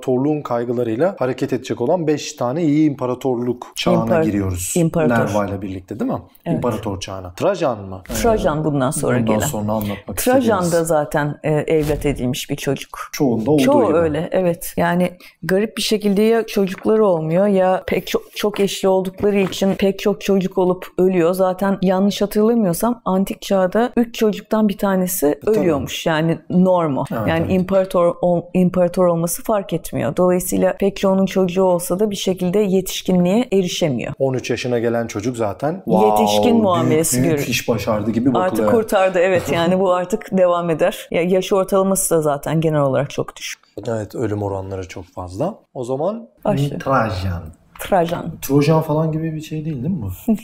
imparatorluğun kaygılarıyla hareket edecek olan 5 tane iyi imparatorluk çağına İmpar- giriyoruz. İmparator. Nerva ile birlikte değil mi? İmparator çağına. Trajan mı? Trajan bundan sonra Bundan gelen. sonra anlatmak Trajan da zaten e, evlat edilmiş bir çocuk. çoğunda olduğu Çoğu gibi. öyle evet. Yani garip bir şekilde ya çocukları olmuyor ya pek çok, çok eşli oldukları için pek çok çocuk olup ölüyor. Zaten yanlış hatırlamıyorsam antik çağda 3 çocuktan bir tanesi ölüyormuş. Yani normal. Evet, yani evet. imparator ol- imparator olması fark etmiyor. Dolayısıyla pek çoğunun çocuğu olsa da bir şekilde yetişkinliğe erişemiyor. 13 yaşına gelen çocuk zaten Yetişkin büyük- muamelesi büyük, görüyor. iş başardı gibi bakılıyor. Artık kurtardı evet yani bu artık devam eder. Ya yaş ortalaması da zaten genel olarak çok düşük. Evet ölüm oranları çok fazla. O zaman Başla. Trajan. Trajan. Trojan falan gibi bir şey değil değil mi bu?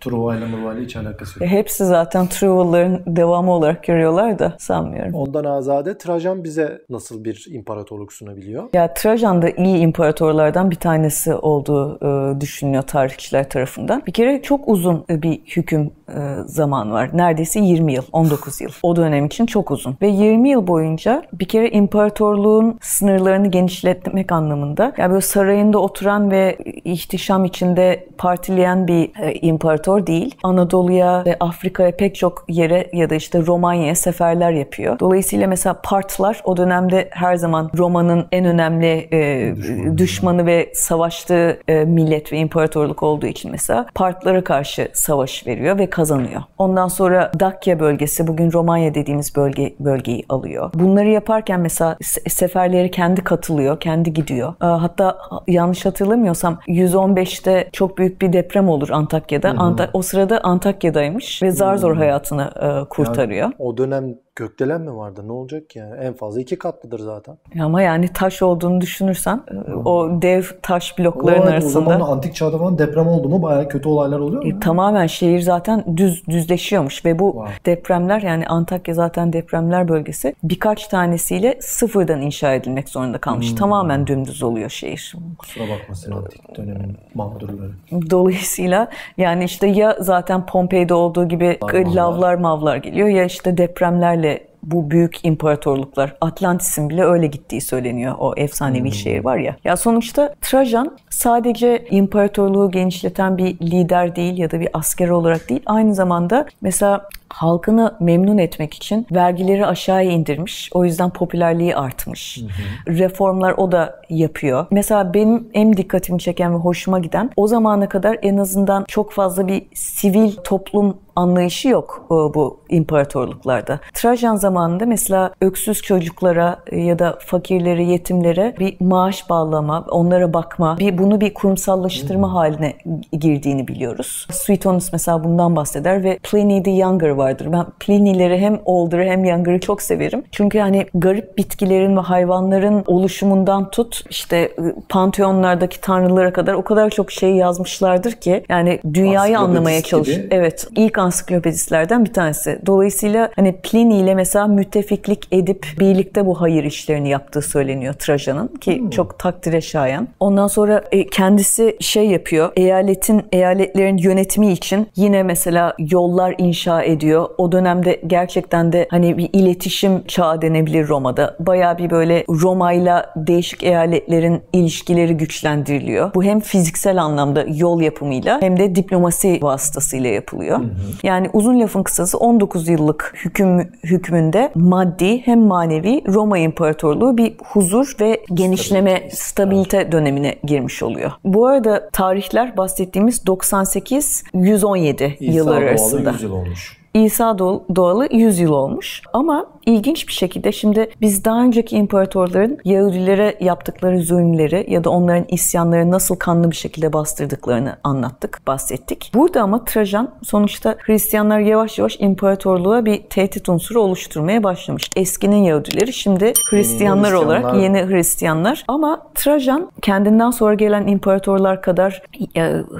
Truva ile Murva ile hiç alakası yok. Ya Hepsi zaten Truval'ların devamı olarak görüyorlar da sanmıyorum. Ondan azade Trajan bize nasıl bir imparatorluk sunabiliyor? Ya Trajan da iyi imparatorlardan bir tanesi olduğu e, düşünülüyor tarihçiler tarafından. Bir kere çok uzun e, bir hüküm e, zamanı var. Neredeyse 20 yıl, 19 yıl. O dönem için çok uzun. Ve 20 yıl boyunca bir kere imparatorluğun sınırlarını genişletmek anlamında yani böyle sarayında oturan ve ihtişam içinde partileyen bir e, imparator değil. Anadolu'ya ve Afrika'ya pek çok yere ya da işte Romanya'ya seferler yapıyor. Dolayısıyla mesela Partlar o dönemde her zaman Roma'nın en önemli e, düşmanı ve savaştığı e, millet ve imparatorluk olduğu için mesela Partlara karşı savaş veriyor ve kazanıyor. Ondan sonra Dakya bölgesi bugün Romanya dediğimiz bölge bölgeyi alıyor. Bunları yaparken mesela se- seferleri kendi katılıyor, kendi gidiyor. E, Hatta yanlış hatırlamıyorsam 115'te çok büyük bir deprem olur Antakya'da. Anta- o sırada Antakya'daymış ve zar zor hayatını e, kurtarıyor. O dönem gökdelen mi vardı? Ne olacak ki yani? En fazla iki katlıdır zaten. Ama yani taş olduğunu düşünürsen e, o dev taş blokların Evet, arasında O zaman antik çağda falan deprem oldu mu bayağı kötü olaylar oluyor mu? e, tamamen şehir zaten düz düzleşiyormuş ve bu Wow. depremler yani Antakya zaten depremler bölgesi birkaç tanesiyle sıfırdan inşa edilmek zorunda kalmış. Hmm. Tamamen dümdüz oluyor şehir. Kusura bakmasın antik dönemin mağdurları. Dolayısıyla yani işte ya zaten Pompei'de olduğu gibi Lavlar. lavlar mavlar geliyor ya işte depremlerle bu büyük imparatorluklar. Atlantis'in bile öyle gittiği söyleniyor. O efsanevi hmm. şehir var ya. Ya sonuçta Trajan sadece imparatorluğu genişleten bir lider değil ya da bir asker olarak değil. Aynı zamanda mesela halkını memnun etmek için vergileri aşağıya indirmiş. O yüzden popülerliği artmış. Hı hı. Reformlar o da yapıyor. Mesela benim en dikkatimi çeken ve hoşuma giden o zamana kadar en azından çok fazla bir sivil toplum anlayışı yok bu imparatorluklarda. Trajan zamanında mesela öksüz çocuklara ya da fakirlere, yetimlere bir maaş bağlama, onlara bakma, bir bunu bir kurumsallaştırma hmm. haline girdiğini biliyoruz. Suetonius mesela bundan bahseder ve Pliny the Younger vardır. Ben Pliny'leri hem Older'ı hem Younger'ı çok severim. Çünkü hani garip bitkilerin ve hayvanların oluşumundan tut işte ıı, panteonlardaki tanrılara kadar o kadar çok şey yazmışlardır ki yani dünyayı anlamaya çalış. Evet. ilk ansiklopedistlerden bir tanesi. Dolayısıyla hani Pliny ile mesela müttefiklik edip birlikte bu hayır işlerini yaptığı söyleniyor Trajan'ın ki hmm. çok takdire şayan. Ondan sonra e, kendisi şey yapıyor. Eyaletin eyaletlerin yönetimi için yine mesela yollar inşa ediyor. O dönemde gerçekten de hani bir iletişim çağı denebilir Roma'da. Baya bir böyle Roma'yla değişik eyaletlerin ilişkileri güçlendiriliyor. Bu hem fiziksel anlamda yol yapımıyla hem de diplomasi vasıtasıyla yapılıyor. Hı hı. Yani uzun lafın kısası 19 yıllık hüküm hükmünde maddi hem manevi Roma İmparatorluğu bir huzur ve genişleme, stabilite dönemine girmiş oluyor. Bu arada tarihler bahsettiğimiz 98-117 yıllar arasında. 100 yıl olmuş. İsa doğalı 100 yıl olmuş. Ama ilginç bir şekilde şimdi biz daha önceki imparatorların Yahudilere yaptıkları zulümleri ya da onların isyanları nasıl kanlı bir şekilde bastırdıklarını anlattık, bahsettik. Burada ama Trajan sonuçta Hristiyanlar yavaş yavaş imparatorluğa bir tehdit unsuru oluşturmaya başlamış. Eskinin Yahudileri şimdi Hristiyanlar, Hristiyanlar olarak yeni Hristiyanlar ama Trajan kendinden sonra gelen imparatorlar kadar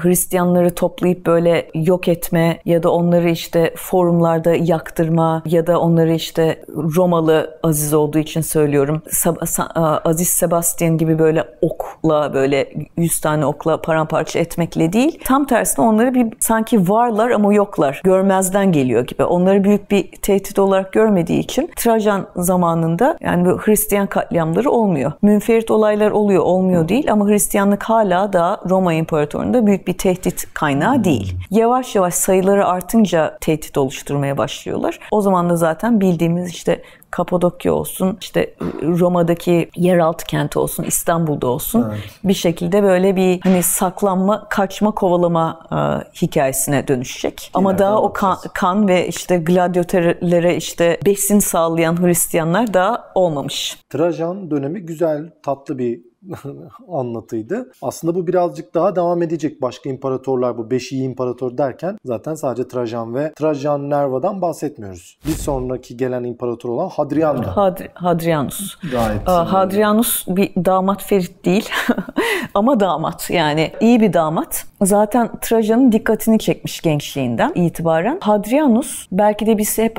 Hristiyanları toplayıp böyle yok etme ya da onları işte forumlarda yaktırma ya da onları işte Romalı Aziz olduğu için söylüyorum. Aziz Sebastian gibi böyle okla böyle 100 tane okla paramparça etmekle değil. Tam tersine onları bir sanki varlar ama yoklar. Görmezden geliyor gibi. Onları büyük bir tehdit olarak görmediği için Trajan zamanında yani bu Hristiyan katliamları olmuyor. Münferit olaylar oluyor, olmuyor değil ama Hristiyanlık hala da Roma İmparatorluğu'nda büyük bir tehdit kaynağı değil. Yavaş yavaş sayıları artınca tehdit oluşturmaya başlıyorlar. O zaman da zaten bildiğimiz işte Kapadokya olsun, işte Roma'daki yeraltı kenti olsun, İstanbul'da olsun evet. bir şekilde böyle bir hani saklanma, kaçma, kovalama e, hikayesine dönüşecek. Ama Genelde daha o kan, kan ve işte gladyatörlere işte besin sağlayan Hristiyanlar daha olmamış. Trajan dönemi güzel, tatlı bir anlatıydı. Aslında bu birazcık daha devam edecek. Başka imparatorlar bu beş iyi imparator derken zaten sadece Trajan ve Trajan Nerva'dan bahsetmiyoruz. Bir sonraki gelen imparator olan Hadrian'da. Hadri, Hadrianus. Gayet. Hadrianus bir damat Ferit değil ama damat yani iyi bir damat. Zaten Trajan'ın dikkatini çekmiş gençliğinden itibaren. Hadrianus belki de biz hep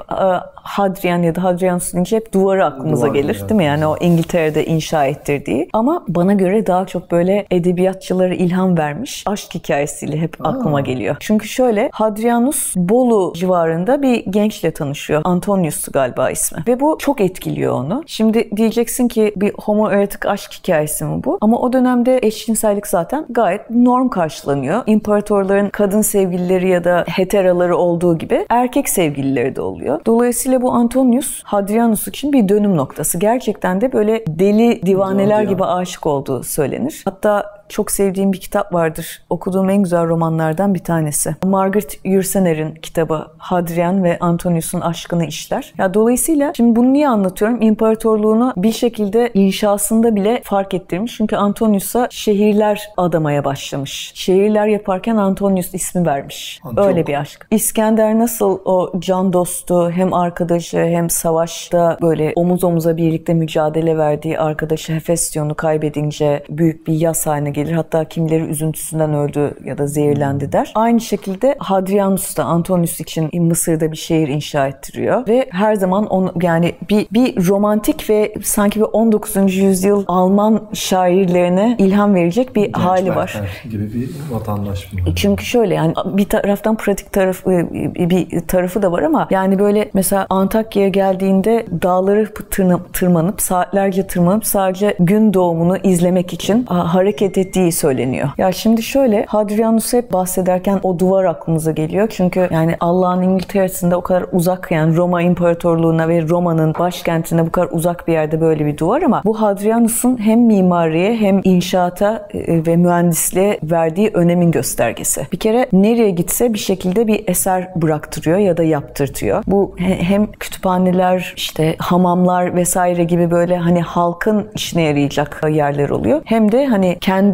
Hadrian ya da Hadrianus deyince hep duvarı aklımıza Duvar, gelir değil mi? Yani o İngiltere'de inşa ettirdiği. Ama bana göre daha çok böyle edebiyatçılara ilham vermiş aşk hikayesiyle hep Aa. aklıma geliyor. Çünkü şöyle Hadrianus Bolu civarında bir gençle tanışıyor. Antonius galiba ismi. Ve bu çok etkiliyor onu. Şimdi diyeceksin ki bir homoerotik aşk hikayesi mi bu? Ama o dönemde eşcinsellik zaten gayet norm karşılanıyor. İmparatorların kadın sevgilileri ya da heteraları olduğu gibi erkek sevgilileri de oluyor. Dolayısıyla bu Antonius Hadrianus için bir dönüm noktası. Gerçekten de böyle deli divaneler gibi aşık olduğu söylenir. Hatta çok sevdiğim bir kitap vardır. Okuduğum en güzel romanlardan bir tanesi. Margaret Yursener'in kitabı Hadrian ve Antonius'un aşkını işler. Ya dolayısıyla şimdi bunu niye anlatıyorum? İmparatorluğunu bir şekilde inşasında bile fark ettirmiş. Çünkü Antonius'a şehirler adamaya başlamış. Şehirler yaparken Antonius ismi vermiş. Çok. Öyle bir aşk. İskender nasıl o can dostu hem arkadaşı hem savaşta böyle omuz omuza birlikte mücadele verdiği arkadaşı Hefestion'u kaybedince büyük bir yas haline gelir. Hatta kimileri üzüntüsünden öldü ya da zehirlendi der. Aynı şekilde Hadrianus da Antonius için Mısır'da bir şehir inşa ettiriyor ve her zaman onu yani bir bir romantik ve sanki bir 19. yüzyıl Alman şairlerine ilham verecek bir hali var. gibi bir vatandaş mı? Çünkü şöyle yani bir taraftan pratik tarafı bir tarafı da var ama yani böyle mesela Antakya'ya geldiğinde dağları tırmanıp saatlerce tırmanıp sadece gün doğumunu izlemek için hareket ettiği söyleniyor. Ya şimdi şöyle Hadrianus hep bahsederken o duvar aklımıza geliyor. Çünkü yani Allah'ın İngiltere'sinde o kadar uzak yani Roma İmparatorluğu'na ve Roma'nın başkentine bu kadar uzak bir yerde böyle bir duvar ama bu Hadrianus'un hem mimariye hem inşaata e, ve mühendisliğe verdiği önemin göstergesi. Bir kere nereye gitse bir şekilde bir eser bıraktırıyor ya da yaptırtıyor. Bu hem kütüphaneler, işte hamamlar vesaire gibi böyle hani halkın işine yarayacak yerler oluyor. Hem de hani kendi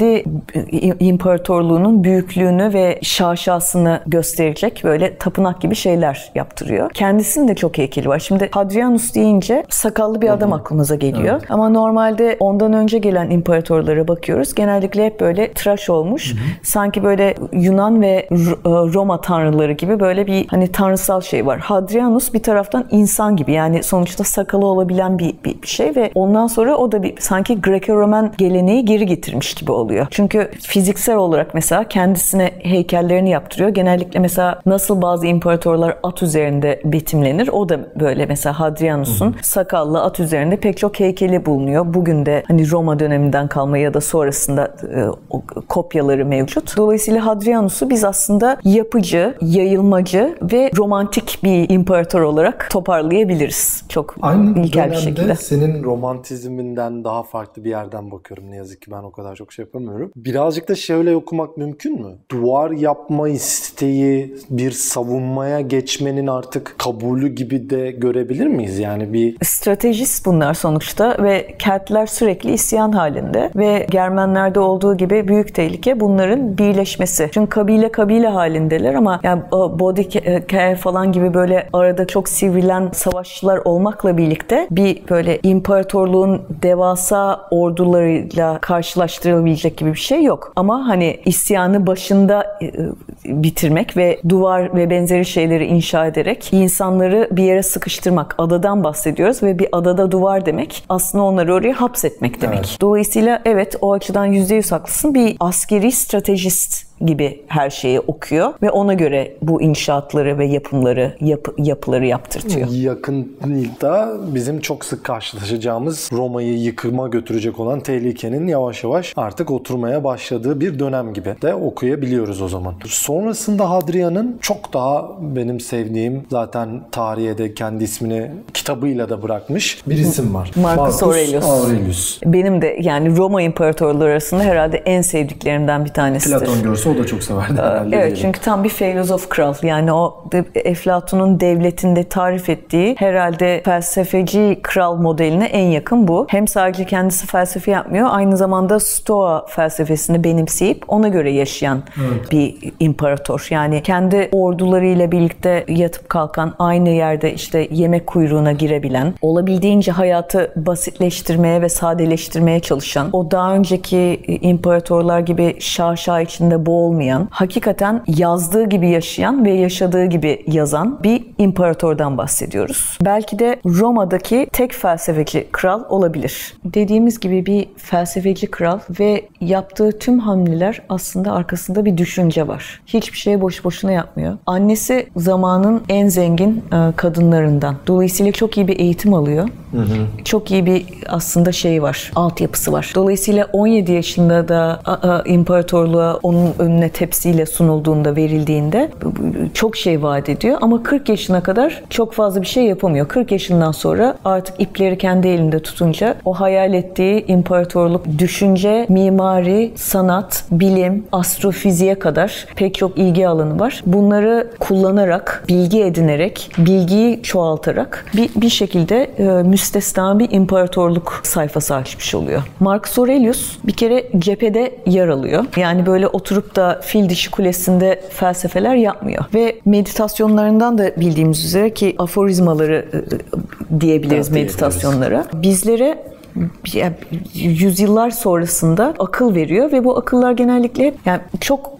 imparatorluğunun büyüklüğünü ve şaşasını gösterecek böyle tapınak gibi şeyler yaptırıyor. Kendisinin de çok heykeli var. Şimdi Hadrianus deyince sakallı bir adam aklımıza geliyor. Evet. Ama normalde ondan önce gelen imparatorlara bakıyoruz. Genellikle hep böyle tıraş olmuş. Hı hı. Sanki böyle Yunan ve e, Roma tanrıları gibi böyle bir hani tanrısal şey var. Hadrianus bir taraftan insan gibi yani sonuçta sakalı olabilen bir, bir, bir şey ve ondan sonra o da bir sanki Greco-Roman geleneği geri getirmiş gibi oluyor. Çünkü fiziksel olarak mesela kendisine heykellerini yaptırıyor. Genellikle mesela nasıl bazı imparatorlar at üzerinde betimlenir. O da böyle mesela Hadrianus'un sakallı at üzerinde pek çok heykeli bulunuyor. Bugün de hani Roma döneminden kalma ya da sonrasında e, kopyaları mevcut. Dolayısıyla Hadrianus'u biz aslında yapıcı, yayılmacı ve romantik bir imparator olarak toparlayabiliriz. Çok Aynı ilkel bir şekilde. senin romantizminden daha farklı bir yerden bakıyorum. Ne yazık ki ben o kadar çok şey yapamıyorum. Birazcık da şöyle okumak mümkün mü? Duvar yapma isteği bir savunmaya geçmenin artık kabulü gibi de görebilir miyiz? Yani bir stratejist bunlar sonuçta ve Keltler sürekli isyan halinde ve Germenlerde olduğu gibi büyük tehlike bunların birleşmesi. Çünkü kabile kabile halindeler ama yani Boudicca falan gibi böyle arada çok sivrilen savaşçılar olmakla birlikte bir böyle imparatorluğun devasa ordularıyla karşılaştırılabilecek gibi bir şey yok. Ama hani isyanı başında e, bitirmek ve duvar ve benzeri şeyleri inşa ederek insanları bir yere sıkıştırmak. Adadan bahsediyoruz ve bir adada duvar demek aslında onları oraya hapsetmek demek. Evet. Dolayısıyla evet o açıdan %100 haklısın. Bir askeri stratejist gibi her şeyi okuyor ve ona göre bu inşaatları ve yapımları, yap, yapıları yaptırtıyor. Yakında bizim çok sık karşılaşacağımız Roma'yı yıkıma götürecek olan tehlikenin yavaş yavaş artık oturmaya başladığı bir dönem gibi de okuyabiliyoruz o zaman. Sonrasında Hadrian'ın çok daha benim sevdiğim zaten tarihe de kendi ismini kitabıyla da bırakmış bir isim var. Marcus, Marcus Aurelius. Aurelius. Benim de yani Roma imparatorları arasında herhalde en sevdiklerimden bir tanesidir. Platon görse o da çok severdi herhalde. Evet diyelim. çünkü tam bir filozof kral. Yani o Eflatun'un devletinde tarif ettiği herhalde felsefeci kral modeline en yakın bu. Hem sadece kendisi felsefe yapmıyor aynı zamanda Stoa felsefesini benimseyip ona göre yaşayan evet. bir imparator. Yani kendi ordularıyla birlikte yatıp kalkan aynı yerde işte yemek kuyruğuna girebilen, olabildiğince hayatı basitleştirmeye ve sadeleştirmeye çalışan, o daha önceki imparatorlar gibi şaşa içinde boğul olmayan, hakikaten yazdığı gibi yaşayan ve yaşadığı gibi yazan bir imparatordan bahsediyoruz. Belki de Roma'daki tek felsefeci kral olabilir. Dediğimiz gibi bir felsefeci kral ve yaptığı tüm hamleler aslında arkasında bir düşünce var. Hiçbir şey boş boşuna yapmıyor. Annesi zamanın en zengin e, kadınlarından. Dolayısıyla çok iyi bir eğitim alıyor. Hı hı. Çok iyi bir aslında şey var, altyapısı var. Dolayısıyla 17 yaşında da a, a, imparatorluğa onun önüne tepsiyle sunulduğunda, verildiğinde çok şey vaat ediyor. Ama 40 yaşına kadar çok fazla bir şey yapamıyor. 40 yaşından sonra artık ipleri kendi elinde tutunca o hayal ettiği imparatorluk, düşünce, mimari, sanat, bilim, astrofiziğe kadar pek çok ilgi alanı var. Bunları kullanarak, bilgi edinerek, bilgiyi çoğaltarak bir, bir şekilde e, müstesna bir imparatorluk sayfası açmış oluyor. Marcus Aurelius bir kere cephede yer alıyor. Yani böyle oturup da fil dişi kulesinde felsefeler yapmıyor. Ve meditasyonlarından da bildiğimiz üzere ki aforizmaları e, e, diyebiliriz evet, meditasyonlara. Bizlere yüzyıllar sonrasında akıl veriyor ve bu akıllar genellikle yani çok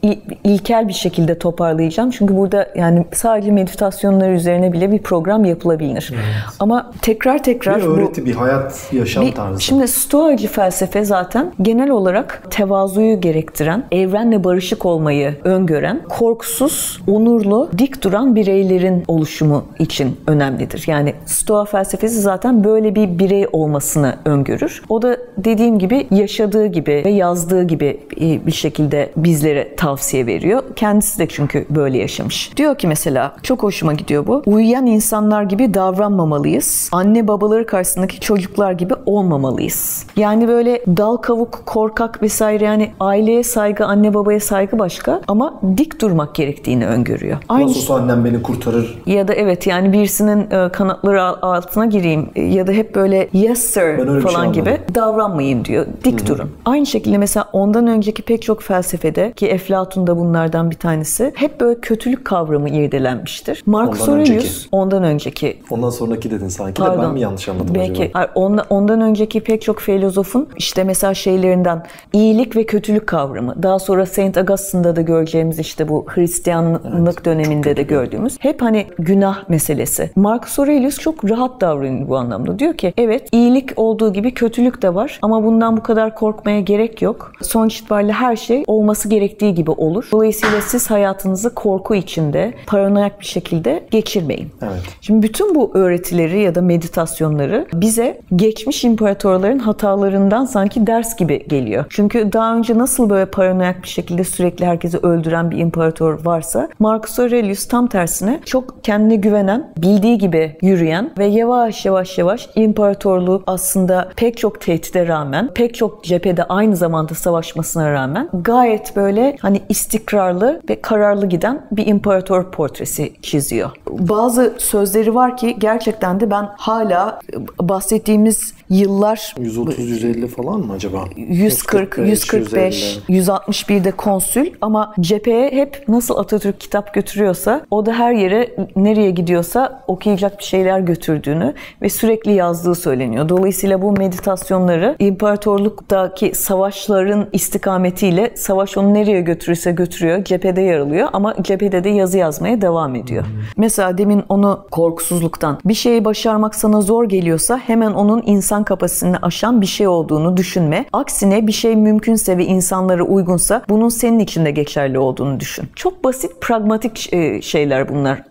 ilkel bir şekilde toparlayacağım. Çünkü burada yani sadece meditasyonlar üzerine bile bir program yapılabilir. Evet. Ama tekrar tekrar bir öğreti, bu, bir hayat yaşam bir, tarzı. Şimdi Stoacı felsefe zaten genel olarak tevazuyu gerektiren, evrenle barışık olmayı öngören, korkusuz, onurlu, dik duran bireylerin oluşumu için önemlidir. Yani Stoa felsefesi zaten böyle bir birey olmasını öngörür. O da dediğim gibi yaşadığı gibi ve yazdığı gibi bir şekilde bizlere tavsiye veriyor. Kendisi de çünkü böyle yaşamış. Diyor ki mesela çok hoşuma gidiyor bu. Uyuyan insanlar gibi davranmamalıyız. Anne babaları karşısındaki çocuklar gibi olmamalıyız. Yani böyle dal kavuk, korkak vesaire yani aileye saygı, anne babaya saygı başka ama dik durmak gerektiğini öngörüyor. Aynı Nasıl annem beni kurtarır. Ya da evet yani birisinin e, kanatları altına gireyim ya da hep böyle yes sir şey falan şey gibi davranmayın diyor. Dik Hı-hı. durun. Aynı şekilde mesela ondan önceki pek çok felsefede ki Eflatun da bunlardan bir tanesi hep böyle kötülük kavramı irdelenmiştir. Marcus ondan Aurelius önceki. ondan önceki. Ondan sonraki dedin sanki Pardon. de ben mi yanlış anladım Belki. acaba? Belki. Ondan, ondan önceki pek çok filozofun işte mesela şeylerinden iyilik ve kötülük kavramı. Daha sonra Saint Augustine'da da göreceğimiz işte bu Hristiyanlık evet, döneminde de gördüğümüz hep hani günah meselesi. Marcus Aurelius çok rahat davranıyor bu anlamda. Diyor ki evet iyilik olduğu gibi kötülük de var ama bundan bu kadar korkmaya gerek yok. Sonuç itibariyle her şey olması gerektiği gibi olur. Dolayısıyla siz hayatınızı korku içinde, paranoyak bir şekilde geçirmeyin. Evet. Şimdi bütün bu öğretileri ya da meditasyonları bize geçmiş imparatorların hatalarından sanki ders gibi geliyor. Çünkü daha önce nasıl böyle paranoyak bir şekilde sürekli herkesi öldüren bir imparator varsa Marcus Aurelius tam tersine çok kendine güvenen, bildiği gibi yürüyen ve yavaş yavaş yavaş imparatorluğu aslında pek çok tehdide rağmen, pek çok cephede aynı zamanda savaşmasına rağmen gayet böyle hani istikrarlı ve kararlı giden bir imparator portresi çiziyor. Bazı sözleri var ki gerçekten de ben hala bahsettiğimiz yıllar 130-150 falan mı acaba? 140, 145, 161'de konsül ama cepheye hep nasıl Atatürk kitap götürüyorsa o da her yere nereye gidiyorsa okuyacak bir şeyler götürdüğünü ve sürekli yazdığı söyleniyor. Dolayısıyla bu meditasyonları imparatorluktaki savaşların istikametiyle savaş onu nereye götürürse götürüyor. Cephede yer alıyor ama cephede de yazı yazmaya devam ediyor. Hmm. Mesela demin onu korkusuzluktan bir şeyi başarmak sana zor geliyorsa hemen onun insan kapasitesini aşan bir şey olduğunu düşünme. Aksine bir şey mümkünse ve insanlara uygunsa bunun senin için de geçerli olduğunu düşün. Çok basit, pragmatik e, şeyler bunlar.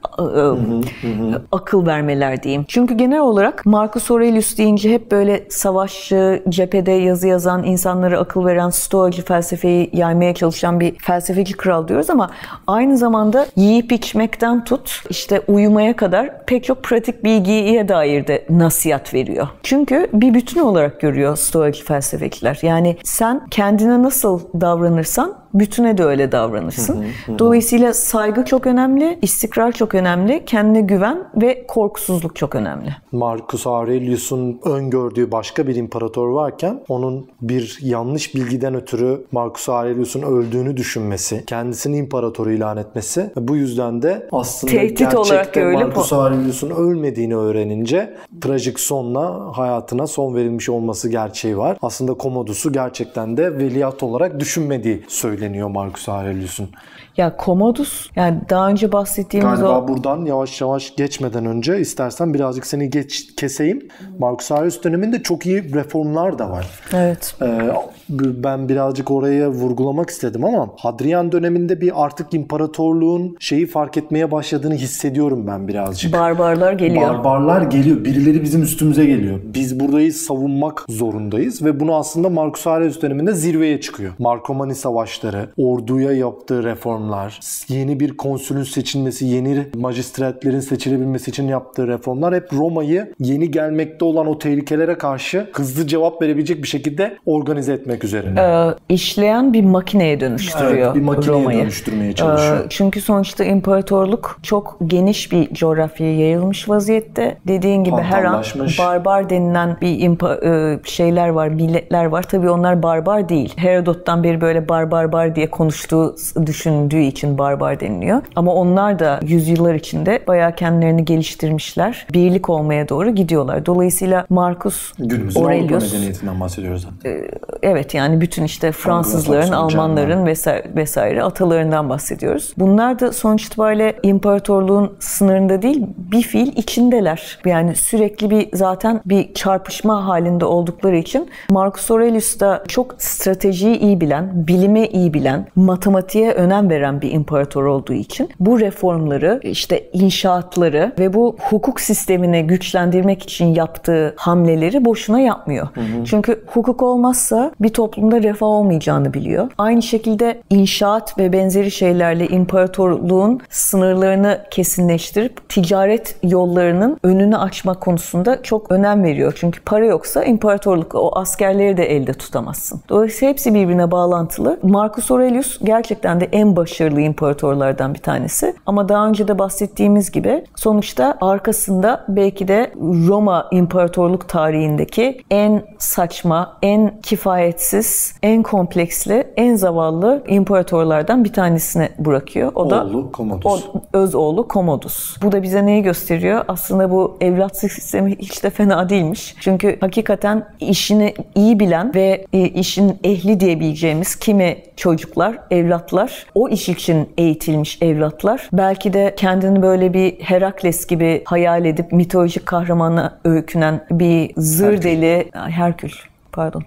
Akıl vermeler diyeyim. Çünkü genel olarak Marcus Aurelius deyince hep böyle savaşçı, cephede yazı yazan, insanlara akıl veren, stoacı felsefeyi yaymaya çalışan bir felsefeci kral diyoruz ama aynı zamanda yiyip içmekten tut, işte uyumaya kadar pek çok pratik bilgiye dair de nasihat veriyor. Çünkü bir bütün olarak görüyor stoacı felsefeciler. Yani sen kendine nasıl davranırsan bütüne de öyle davranırsın. Dolayısıyla saygı çok önemli, istikrar çok önemli, kendine güven ve korkusuzluk çok önemli. Marcus Aurelius'un öngördüğü başka bir imparator varken onun bir yanlış bilgiden ötürü Marcus Aurelius'un öldüğünü düşünmesi, kendisini imparator ilan etmesi bu yüzden de aslında Tehdit gerçekte olarak öyle Marcus Aurelius'un ölmediğini öğrenince trajik sonla hayatına son verilmiş olması gerçeği var. Aslında Commodus'u gerçekten de veliaht olarak düşünmediği söyleniyor söyleniyor Marcus Aurelius'un. Ya Commodus yani daha önce bahsettiğimiz Galiba o... buradan yavaş yavaş geçmeden önce istersen birazcık seni geç keseyim. Marcus Aurelius döneminde çok iyi reformlar da var. Evet. Ee, ben birazcık oraya vurgulamak istedim ama Hadrian döneminde bir artık imparatorluğun şeyi fark etmeye başladığını hissediyorum ben birazcık. Barbarlar geliyor. Barbarlar geliyor. Birileri bizim üstümüze geliyor. Biz buradayız savunmak zorundayız ve bunu aslında Marcus Aurelius döneminde zirveye çıkıyor. Markomani savaşları, orduya yaptığı reformlar, yeni bir konsülün seçilmesi, yeni magistratlerin seçilebilmesi için yaptığı reformlar hep Roma'yı yeni gelmekte olan o tehlikelere karşı hızlı cevap verebilecek bir şekilde organize etmek üzerine. Ee, işleyen bir makineye dönüştürüyor evet, bir makineye Roma'yı. dönüştürmeye çalışıyor. Ee, çünkü sonuçta imparatorluk çok geniş bir coğrafyaya yayılmış vaziyette. Dediğin gibi her an barbar denilen bir impa- e, şeyler var, milletler var. Tabii onlar barbar değil. Herodot'tan beri böyle barbar bar diye konuştuğu düşündüğü öldüğü için barbar deniliyor. Ama onlar da yüzyıllar içinde bayağı kendilerini geliştirmişler. Birlik olmaya doğru gidiyorlar. Dolayısıyla Marcus Günümüzün Aurelius medeniyetinden bahsediyoruz zaten. Evet yani bütün işte Fransızların, Almanların vesaire, vesaire atalarından bahsediyoruz. Bunlar da sonuç itibariyle imparatorluğun sınırında değil bir fiil içindeler. Yani sürekli bir zaten bir çarpışma halinde oldukları için Marcus Aurelius da çok stratejiyi iyi bilen, bilime iyi bilen, matematiğe önem veren bir imparator olduğu için bu reformları, işte inşaatları ve bu hukuk sistemini güçlendirmek için yaptığı hamleleri boşuna yapmıyor. Çünkü hukuk olmazsa bir toplumda refah olmayacağını biliyor. Aynı şekilde inşaat ve benzeri şeylerle imparatorluğun sınırlarını kesinleştirip ticaret yollarının önünü açma konusunda çok önem veriyor. Çünkü para yoksa imparatorluk o askerleri de elde tutamazsın. Dolayısıyla hepsi birbirine bağlantılı. Marcus Aurelius gerçekten de en başarılı imparatorlardan bir tanesi. Ama daha önce de bahsettiğimiz gibi sonuçta arkasında belki de Roma İmparatorluk tarihindeki en saçma, en kifayetsiz, en kompleksli, en zavallı imparatorlardan bir tanesini bırakıyor. O da Oğlu Commodus. o öz oğlu Commodus. Bu da bize neyi gösteriyor? Aslında bu evlatlık sistemi hiç de fena değilmiş. Çünkü hakikaten işini iyi bilen ve e, işin ehli diyebileceğimiz kimi çocuklar, evlatlar, o iş için eğitilmiş evlatlar. Belki de kendini böyle bir Herakles gibi hayal edip mitolojik kahramana öykünen bir zır Herkül. deli, Herkül pardon.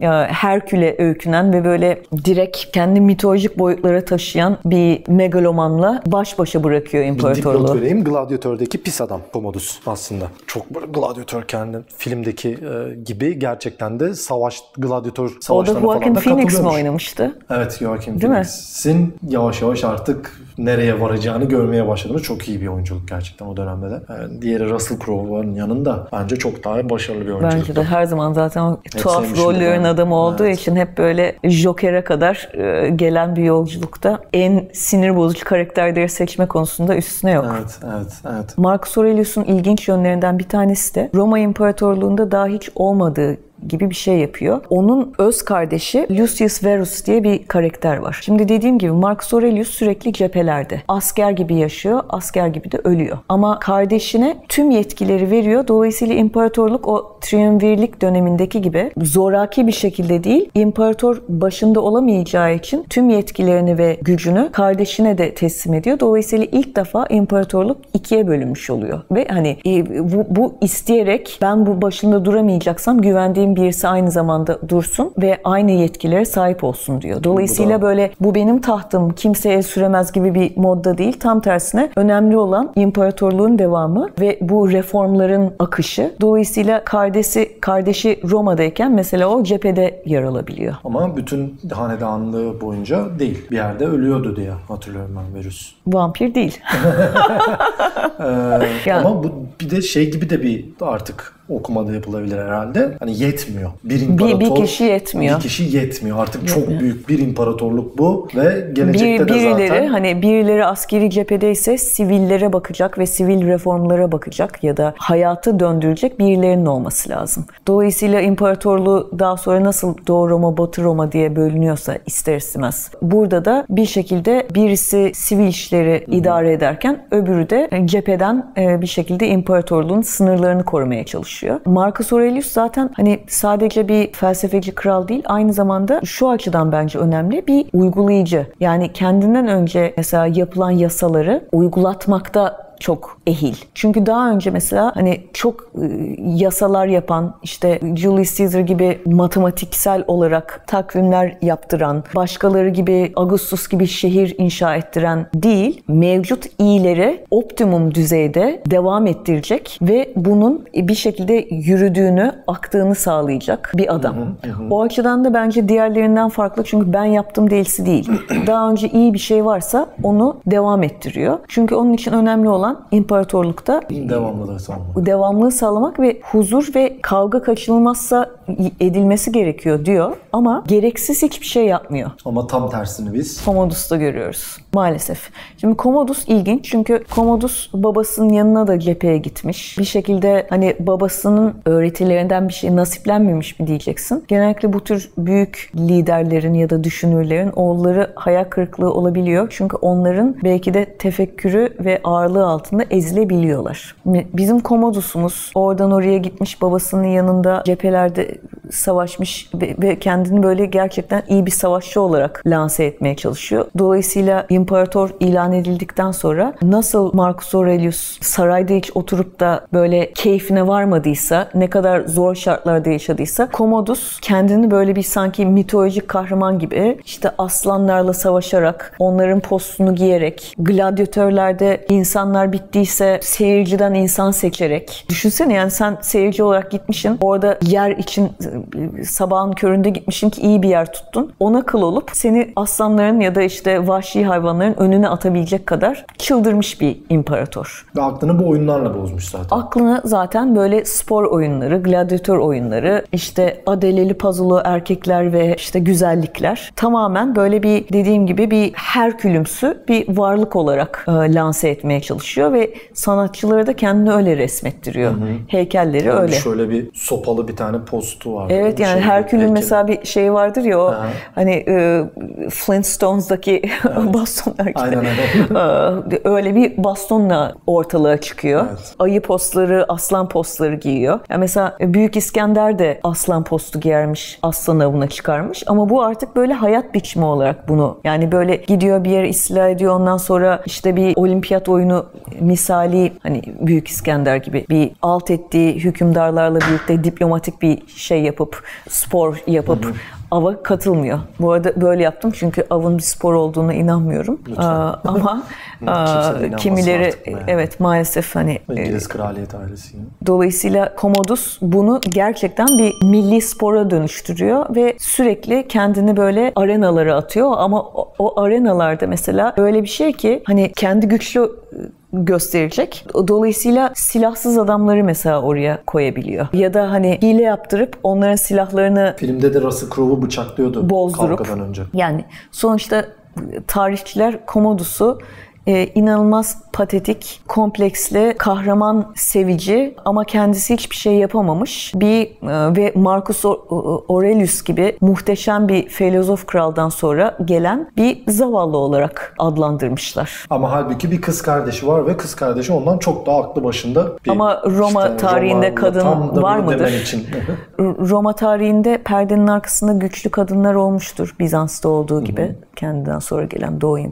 Ya, Herkül'e öykünen ve böyle direkt kendi mitolojik boyutlara taşıyan bir megalomanla baş başa bırakıyor Bir dipnot imparatorluğu. vereyim. Gladiator'daki pis adam Commodus aslında. Çok böyle gladyatör kendi filmdeki e, gibi gerçekten de savaş gladyatör O da savaşlarına falan Joaquin da Phoenix mi katılıyormuş. oynamıştı? Evet Joaquin? Phoenix'in yavaş yavaş artık nereye varacağını görmeye başladığımız çok iyi bir oyunculuk gerçekten o dönemde de. Yani diğeri Russell Crowe'un yanında bence çok daha başarılı bir oyunculuk. Bence de her zaman zaten o tuhaf sevmişimdir rollerin adamı olduğu Evet. için hep böyle Joker'e kadar e, gelen bir yolculukta en sinir bozucu karakterleri seçme konusunda üstüne yok. Evet, evet, evet. Marcus Aurelius'un ilginç yönlerinden bir tanesi de Roma İmparatorluğu'nda daha hiç olmadığı gibi bir şey yapıyor. Onun öz kardeşi Lucius Verus diye bir karakter var. Şimdi dediğim gibi Marcus Aurelius sürekli cephelerde. Asker gibi yaşıyor, asker gibi de ölüyor. Ama kardeşine tüm yetkileri veriyor. Dolayısıyla imparatorluk o triumvirlik dönemindeki gibi zoraki bir şekilde değil, imparator başında olamayacağı için tüm yetkilerini ve gücünü kardeşine de teslim ediyor. Dolayısıyla ilk defa imparatorluk ikiye bölünmüş oluyor. Ve hani e, bu, bu isteyerek ben bu başında duramayacaksam güvendiğim birisi aynı zamanda dursun ve aynı yetkilere sahip olsun diyor. Dolayısıyla da- böyle bu benim tahtım kimse el süremez gibi bir modda değil. Tam tersine önemli olan imparatorluğun devamı ve bu reformların akışı. Dolayısıyla kardeşi kardeşi Roma'dayken mesela o cephede yer alabiliyor. Ama bütün hanedanlığı boyunca değil. Bir yerde ölüyordu diye hatırlıyorum ben Verus. Vampir değil. Ee, Yani- Ama bu bir de şey gibi de bir artık okumada yapılabilir herhalde. Hani yetmiyor. Bir imparator. bir kişi yetmiyor. Bir kişi yetmiyor. Artık çok büyük bir imparatorluk bu ve Bir, gelecekte de birileri zaten hani birileri askeri cephedeyse sivillere bakacak ve sivil reformlara bakacak ya da hayatı döndürecek birilerinin olması lazım. Dolayısıyla imparatorluğu daha sonra nasıl Doğu Roma, Batı Roma diye bölünüyorsa ister istemez. Burada da bir şekilde birisi sivil işleri idare ederken öbürü de cepheden e, bir şekilde imparatorluğun sınırlarını korumaya çalışıyor. Marcus Aurelius zaten hani sadece bir felsefeci kral değil aynı zamanda şu açıdan bence önemli bir uygulayıcı. Yani kendinden önce mesela yapılan yasaları uygulatmakta çok ehil. Çünkü daha önce mesela hani çok e, yasalar yapan işte Julius Caesar gibi matematiksel olarak takvimler yaptıran, başkaları gibi Augustus gibi şehir inşa ettiren değil, mevcut iyileri optimum düzeyde devam ettirecek ve bunun bir şekilde yürüdüğünü, aktığını sağlayacak bir adam. O açıdan da bence diğerlerinden farklı çünkü ben yaptım değilsi değil. Daha önce iyi bir şey varsa onu devam ettiriyor. Çünkü onun için önemli olan olan imparatorlukta Devamlı da sağlamak. devamlılığı sağlamak ve huzur ve kavga kaçınılmazsa edilmesi gerekiyor diyor ama gereksiz hiçbir şey yapmıyor. Ama tam tersini biz Commodus'ta görüyoruz maalesef. Şimdi Commodus ilginç çünkü Commodus babasının yanına da cepheye gitmiş. Bir şekilde hani babasının öğretilerinden bir şey nasiplenmemiş mi diyeceksin. Genellikle bu tür büyük liderlerin ya da düşünürlerin oğulları hayal kırıklığı olabiliyor. Çünkü onların belki de tefekkürü ve ağırlığı altında ezilebiliyorlar. Bizim Commodus'umuz oradan oraya gitmiş babasının yanında cephelerde savaşmış ve, kendini böyle gerçekten iyi bir savaşçı olarak lanse etmeye çalışıyor. Dolayısıyla imparator ilan edildikten sonra nasıl Marcus Aurelius sarayda hiç oturup da böyle keyfine varmadıysa, ne kadar zor şartlarda yaşadıysa Commodus kendini böyle bir sanki mitolojik kahraman gibi işte aslanlarla savaşarak, onların postunu giyerek, gladyatörlerde insanlar bittiyse seyirciden insan seçerek. Düşünsene yani sen seyirci olarak gitmişsin. Orada yer için sabahın köründe gitmişsin ki iyi bir yer tuttun. Ona kıl olup seni aslanların ya da işte vahşi hayvanların önüne atabilecek kadar çıldırmış bir imparator. Ve aklını bu oyunlarla bozmuş zaten. Aklını zaten böyle spor oyunları, gladyatör oyunları, işte adeleli pazulu erkekler ve işte güzellikler tamamen böyle bir dediğim gibi bir herkülümsü bir varlık olarak e, lanse etmeye çalışıyor ve sanatçıları da kendini öyle resmettiriyor. Hı hı. Heykelleri yani öyle. Şöyle bir sopalı bir tane postu var. Evet yani şey, Herkül'ün mesela bir şey vardır ya o Aha. hani e, Flintstones'daki evet. gibi. Aynen öyle. öyle bir bastonla ortalığa çıkıyor. Evet. Ayı postları, aslan postları giyiyor. Yani mesela Büyük İskender de aslan postu giyermiş, aslan avına çıkarmış ama bu artık böyle hayat biçimi olarak bunu yani böyle gidiyor bir yere istila ediyor ondan sonra işte bir olimpiyat oyunu misali hani Büyük İskender gibi bir alt ettiği hükümdarlarla birlikte diplomatik bir şey yapıp spor yapıp hı hı ava katılmıyor. Bu arada böyle yaptım çünkü avın bir spor olduğuna inanmıyorum. Aa, ama aa, kimileri evet maalesef hani İngiliz kraliyet ailesi. Dolayısıyla Commodus bunu gerçekten bir milli spora dönüştürüyor ve sürekli kendini böyle arenalara atıyor ama o, o arenalarda mesela öyle bir şey ki hani kendi güçlü gösterecek. Dolayısıyla silahsız adamları mesela oraya koyabiliyor. Ya da hani hile yaptırıp onların silahlarını filmde de Russell Crowe'u bıçaklıyordu bozdurup, kavgadan önce. Yani sonuçta tarihçiler Commodus'u e, inanılmaz patetik, kompleksli, kahraman sevici ama kendisi hiçbir şey yapamamış bir e, ve Marcus Aurelius gibi muhteşem bir filozof kraldan sonra gelen bir zavallı olarak adlandırmışlar. Ama halbuki bir kız kardeşi var ve kız kardeşi ondan çok daha aklı başında. Bir, ama Roma işte, tarihinde Roma, kadın var mıdır? Için. Roma tarihinde perdenin arkasında güçlü kadınlar olmuştur Bizans'ta olduğu gibi. Hı-hı. Kendinden sonra gelen Doğu, e,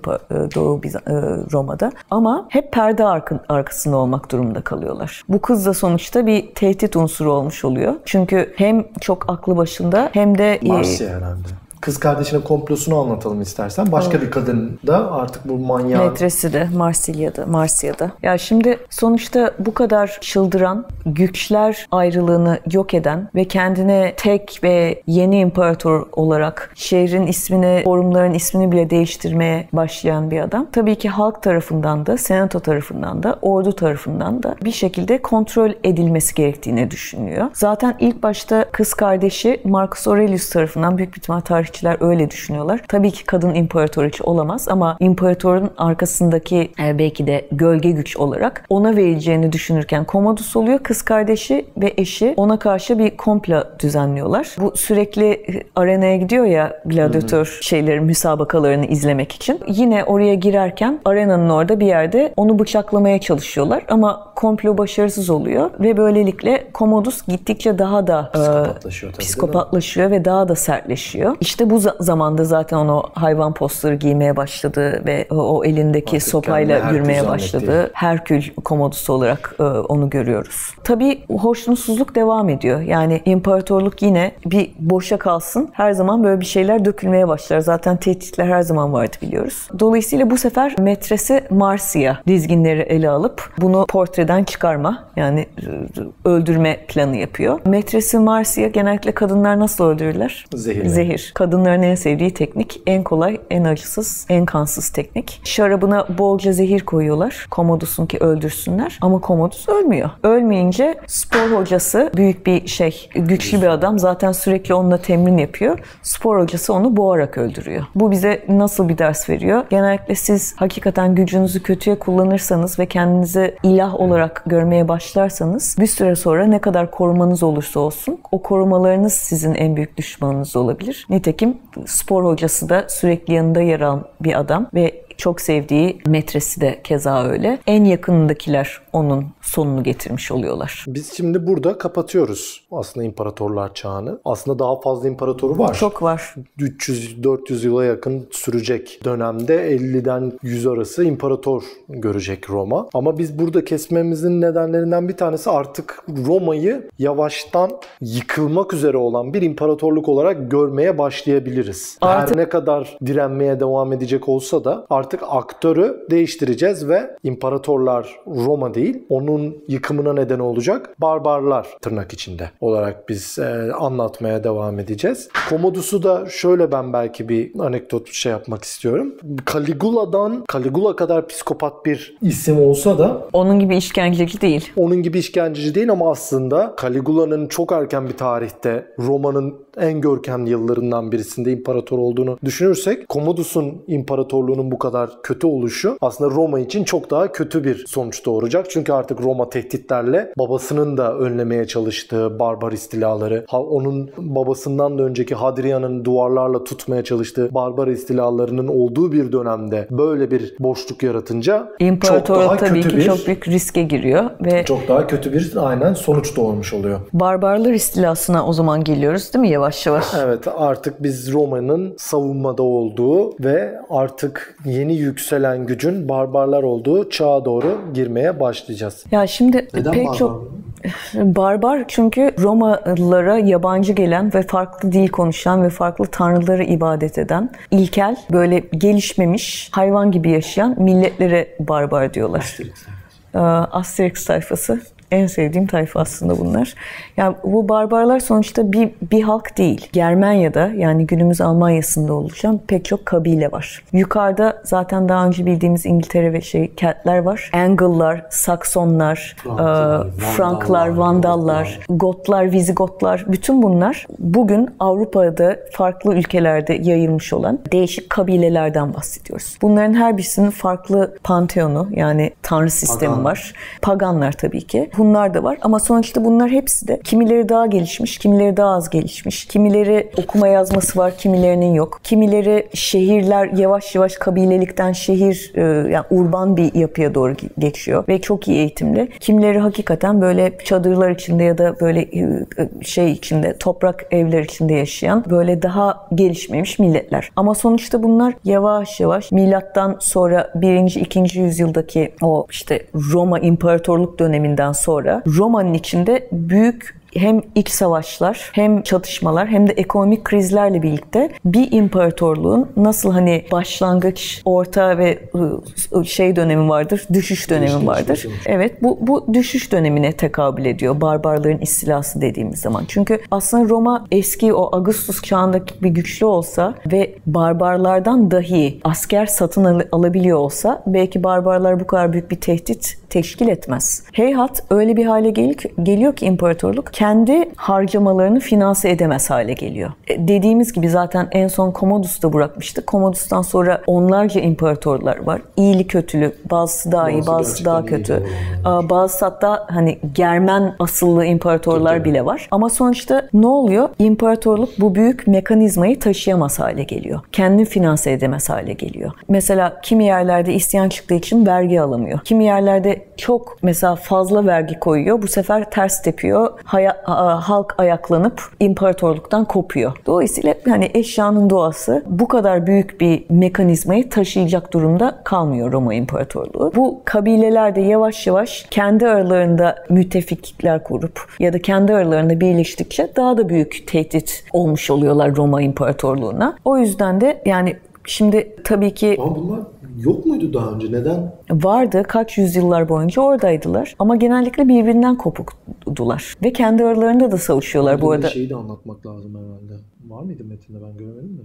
Doğu Bizans, e, Roma'da. Ama hep perde arkasında olmak durumunda kalıyorlar. Bu kız da sonuçta bir tehdit unsuru olmuş oluyor. Çünkü hem çok aklı başında hem de... Marcia herhalde kız kardeşine komplosunu anlatalım istersen. Başka Olur. bir kadın da artık bu manyağı... Metresi de Marsilya'da, Marsilya'da. Ya şimdi sonuçta bu kadar çıldıran, güçler ayrılığını yok eden ve kendine tek ve yeni imparator olarak şehrin ismini, forumların ismini bile değiştirmeye başlayan bir adam. Tabii ki halk tarafından da, senato tarafından da, ordu tarafından da bir şekilde kontrol edilmesi gerektiğini düşünüyor. Zaten ilk başta kız kardeşi Marcus Aurelius tarafından büyük bir ihtimal tarih tarihçiler öyle düşünüyorlar. Tabii ki kadın imparatoriç olamaz ama imparatorun arkasındaki e, belki de gölge güç olarak ona verileceğini düşünürken Commodus oluyor. Kız kardeşi ve eşi ona karşı bir komplo düzenliyorlar. Bu sürekli e, arenaya gidiyor ya gladyatör şeyleri, müsabakalarını izlemek için. Yine oraya girerken arenanın orada bir yerde onu bıçaklamaya çalışıyorlar ama komplo başarısız oluyor ve böylelikle Commodus gittikçe daha da psikopatlaşıyor, tabii, psikopatlaşıyor ve daha da sertleşiyor. İşte bu zamanda zaten onu hayvan postları giymeye başladı ve o elindeki Artık sopayla yürümeye başladı. Herkül Commodus olarak e, onu görüyoruz. Tabii hoşnutsuzluk devam ediyor. Yani imparatorluk yine bir boşa kalsın. Her zaman böyle bir şeyler dökülmeye başlar. Zaten tehditler her zaman vardı biliyoruz. Dolayısıyla bu sefer metresi Marsia dizginleri ele alıp bunu portrede ülkeden çıkarma yani e, öldürme planı yapıyor. Metresi Marcia genellikle kadınlar nasıl öldürürler? Zehir. Zehir. Kadın kadınların en sevdiği teknik. En kolay, en acısız, en kansız teknik. Şarabına bolca zehir koyuyorlar. Komodus'un ki öldürsünler. Ama Komodus ölmüyor. Ölmeyince spor hocası büyük bir şey, güçlü bir adam. Zaten sürekli onunla temrin yapıyor. Spor hocası onu boğarak öldürüyor. Bu bize nasıl bir ders veriyor? Genellikle siz hakikaten gücünüzü kötüye kullanırsanız ve kendinizi ilah olarak görmeye başlarsanız bir süre sonra ne kadar korumanız olursa olsun o korumalarınız sizin en büyük düşmanınız olabilir. Nitekim spor hocası da sürekli yanında yer alan bir adam ve çok sevdiği metresi de keza öyle. En yakınındakiler onun sonunu getirmiş oluyorlar. Biz şimdi burada kapatıyoruz aslında imparatorlar çağını. Aslında daha fazla imparatoru var. Çok var. 300-400 yıla yakın sürecek dönemde 50'den 100 arası imparator görecek Roma. Ama biz burada kesmemizin nedenlerinden bir tanesi artık Roma'yı yavaştan yıkılmak üzere olan bir imparatorluk olarak görmeye başlayabiliriz. Artık- Her ne kadar direnmeye devam edecek olsa da artık aktörü değiştireceğiz ve imparatorlar Roma değil, onun yıkımına neden olacak barbarlar tırnak içinde olarak biz e, anlatmaya devam edeceğiz. Komodus'u da şöyle ben belki bir anekdot şey yapmak istiyorum. Caligula'dan Caligula kadar psikopat bir isim olsa da Onun gibi işkenceci değil. onun gibi işkenceci değil ama aslında Caligula'nın çok erken bir tarihte Roma'nın en görkemli yıllarından birisinde imparator olduğunu düşünürsek Commodus'un imparatorluğunun bu kadar kötü oluşu aslında Roma için çok daha kötü bir sonuç doğuracak. Çünkü artık Roma tehditlerle babasının da önlemeye çalıştığı barbar istilaları, onun babasından da önceki Hadrian'ın duvarlarla tutmaya çalıştığı barbar istilalarının olduğu bir dönemde böyle bir boşluk yaratınca çok daha tabii kötü ki bir çok büyük riske giriyor ve çok daha kötü bir aynen sonuç doğurmuş oluyor. barbarlar istilasına o zaman geliyoruz değil mi yavaş yavaş? Evet artık biz Roma'nın savunmada olduğu ve artık yeni yükselen gücün barbarlar olduğu çağa doğru girmeye başlayacağız. Ya şimdi pek çok barbar çünkü Romalılara yabancı gelen ve farklı dil konuşan ve farklı tanrılara ibadet eden ilkel böyle gelişmemiş hayvan gibi yaşayan milletlere barbar diyorlar. Ee, Asterix tayfası. En sevdiğim tayfa aslında bunlar. Yani bu barbarlar sonuçta bir, bir halk değil. Germanya'da yani günümüz Almanya'sında oluşan pek çok kabile var. Yukarıda zaten daha önce bildiğimiz İngiltere ve şey Keltler var. Angle'lar, Saksonlar, Franklar, e, Franklar, Vandallar, Vandallar, Gotlar, Vizigotlar bütün bunlar bugün Avrupa'da farklı ülkelerde yayılmış olan değişik kabilelerden bahsediyoruz. Bunların her birisinin farklı panteonu yani tanrı sistemi Pagan. var. Paganlar tabii ki. Hunlar da var ama sonuçta bunlar hepsi de kimileri daha gelişmiş, kimileri daha az gelişmiş. Kimileri okuma yazması var, kimilerinin yok. Kimileri şehirler yavaş yavaş kabilelikten şehir e, yani urban bir yapıya doğru ge- geçiyor ve çok iyi eğitimli. Kimileri hakikaten böyle çadırlar içinde ya da böyle e, şey içinde toprak evler içinde yaşayan böyle daha gelişmemiş milletler. Ama sonuçta bunlar yavaş yavaş milattan sonra 1. 2. yüzyıldaki o işte Roma İmparatorluk döneminden sonra Roma'nın içinde büyük hem iç savaşlar hem çatışmalar hem de ekonomik krizlerle birlikte bir imparatorluğun nasıl hani başlangıç, orta ve ı, şey dönemi vardır, düşüş dönemi vardır. Evet bu, bu düşüş dönemine tekabül ediyor barbarların istilası dediğimiz zaman. Çünkü aslında Roma eski o Augustus çağındaki bir güçlü olsa ve barbarlardan dahi asker satın al- alabiliyor olsa belki barbarlar bu kadar büyük bir tehdit teşkil etmez. Heyhat öyle bir hale gel- geliyor ki imparatorluk kendi harcamalarını finanse edemez hale geliyor. E, dediğimiz gibi zaten en son Commodus'ta bırakmıştı. Commodus'tan sonra onlarca imparatorlar var. İyili kötülü, bazısı daha iyi, Bazısı bazısı daha iyi kötü. Aa, Bazısı hatta hani Germen asıllı imparatorlar bile var. Ama sonuçta ne oluyor? İmparatorluk bu büyük mekanizmayı taşıyamaz hale geliyor. Kendini finanse edemez hale geliyor. Mesela kimi yerlerde isyan çıktığı için vergi alamıyor. Kimi yerlerde çok mesela fazla vergi koyuyor. Bu sefer ters tepiyor. Haya- halk ayaklanıp imparatorluktan kopuyor. Dolayısıyla hani eşyanın doğası bu kadar büyük bir mekanizmayı taşıyacak durumda kalmıyor Roma İmparatorluğu. Bu kabileler de yavaş yavaş kendi aralarında müttefiklikler kurup ya da kendi aralarında birleştikçe daha da büyük tehdit olmuş oluyorlar Roma İmparatorluğu'na. O yüzden de yani şimdi tabii ki Ama bunlar yok muydu daha önce? Neden? vardı. Kaç yüzyıllar boyunca oradaydılar. Ama genellikle birbirinden kopuk oldular. Ve kendi aralarında da savuşuyorlar bu arada. Şeyi de anlatmak lazım herhalde. Var mıydı metinde ben göremedim de.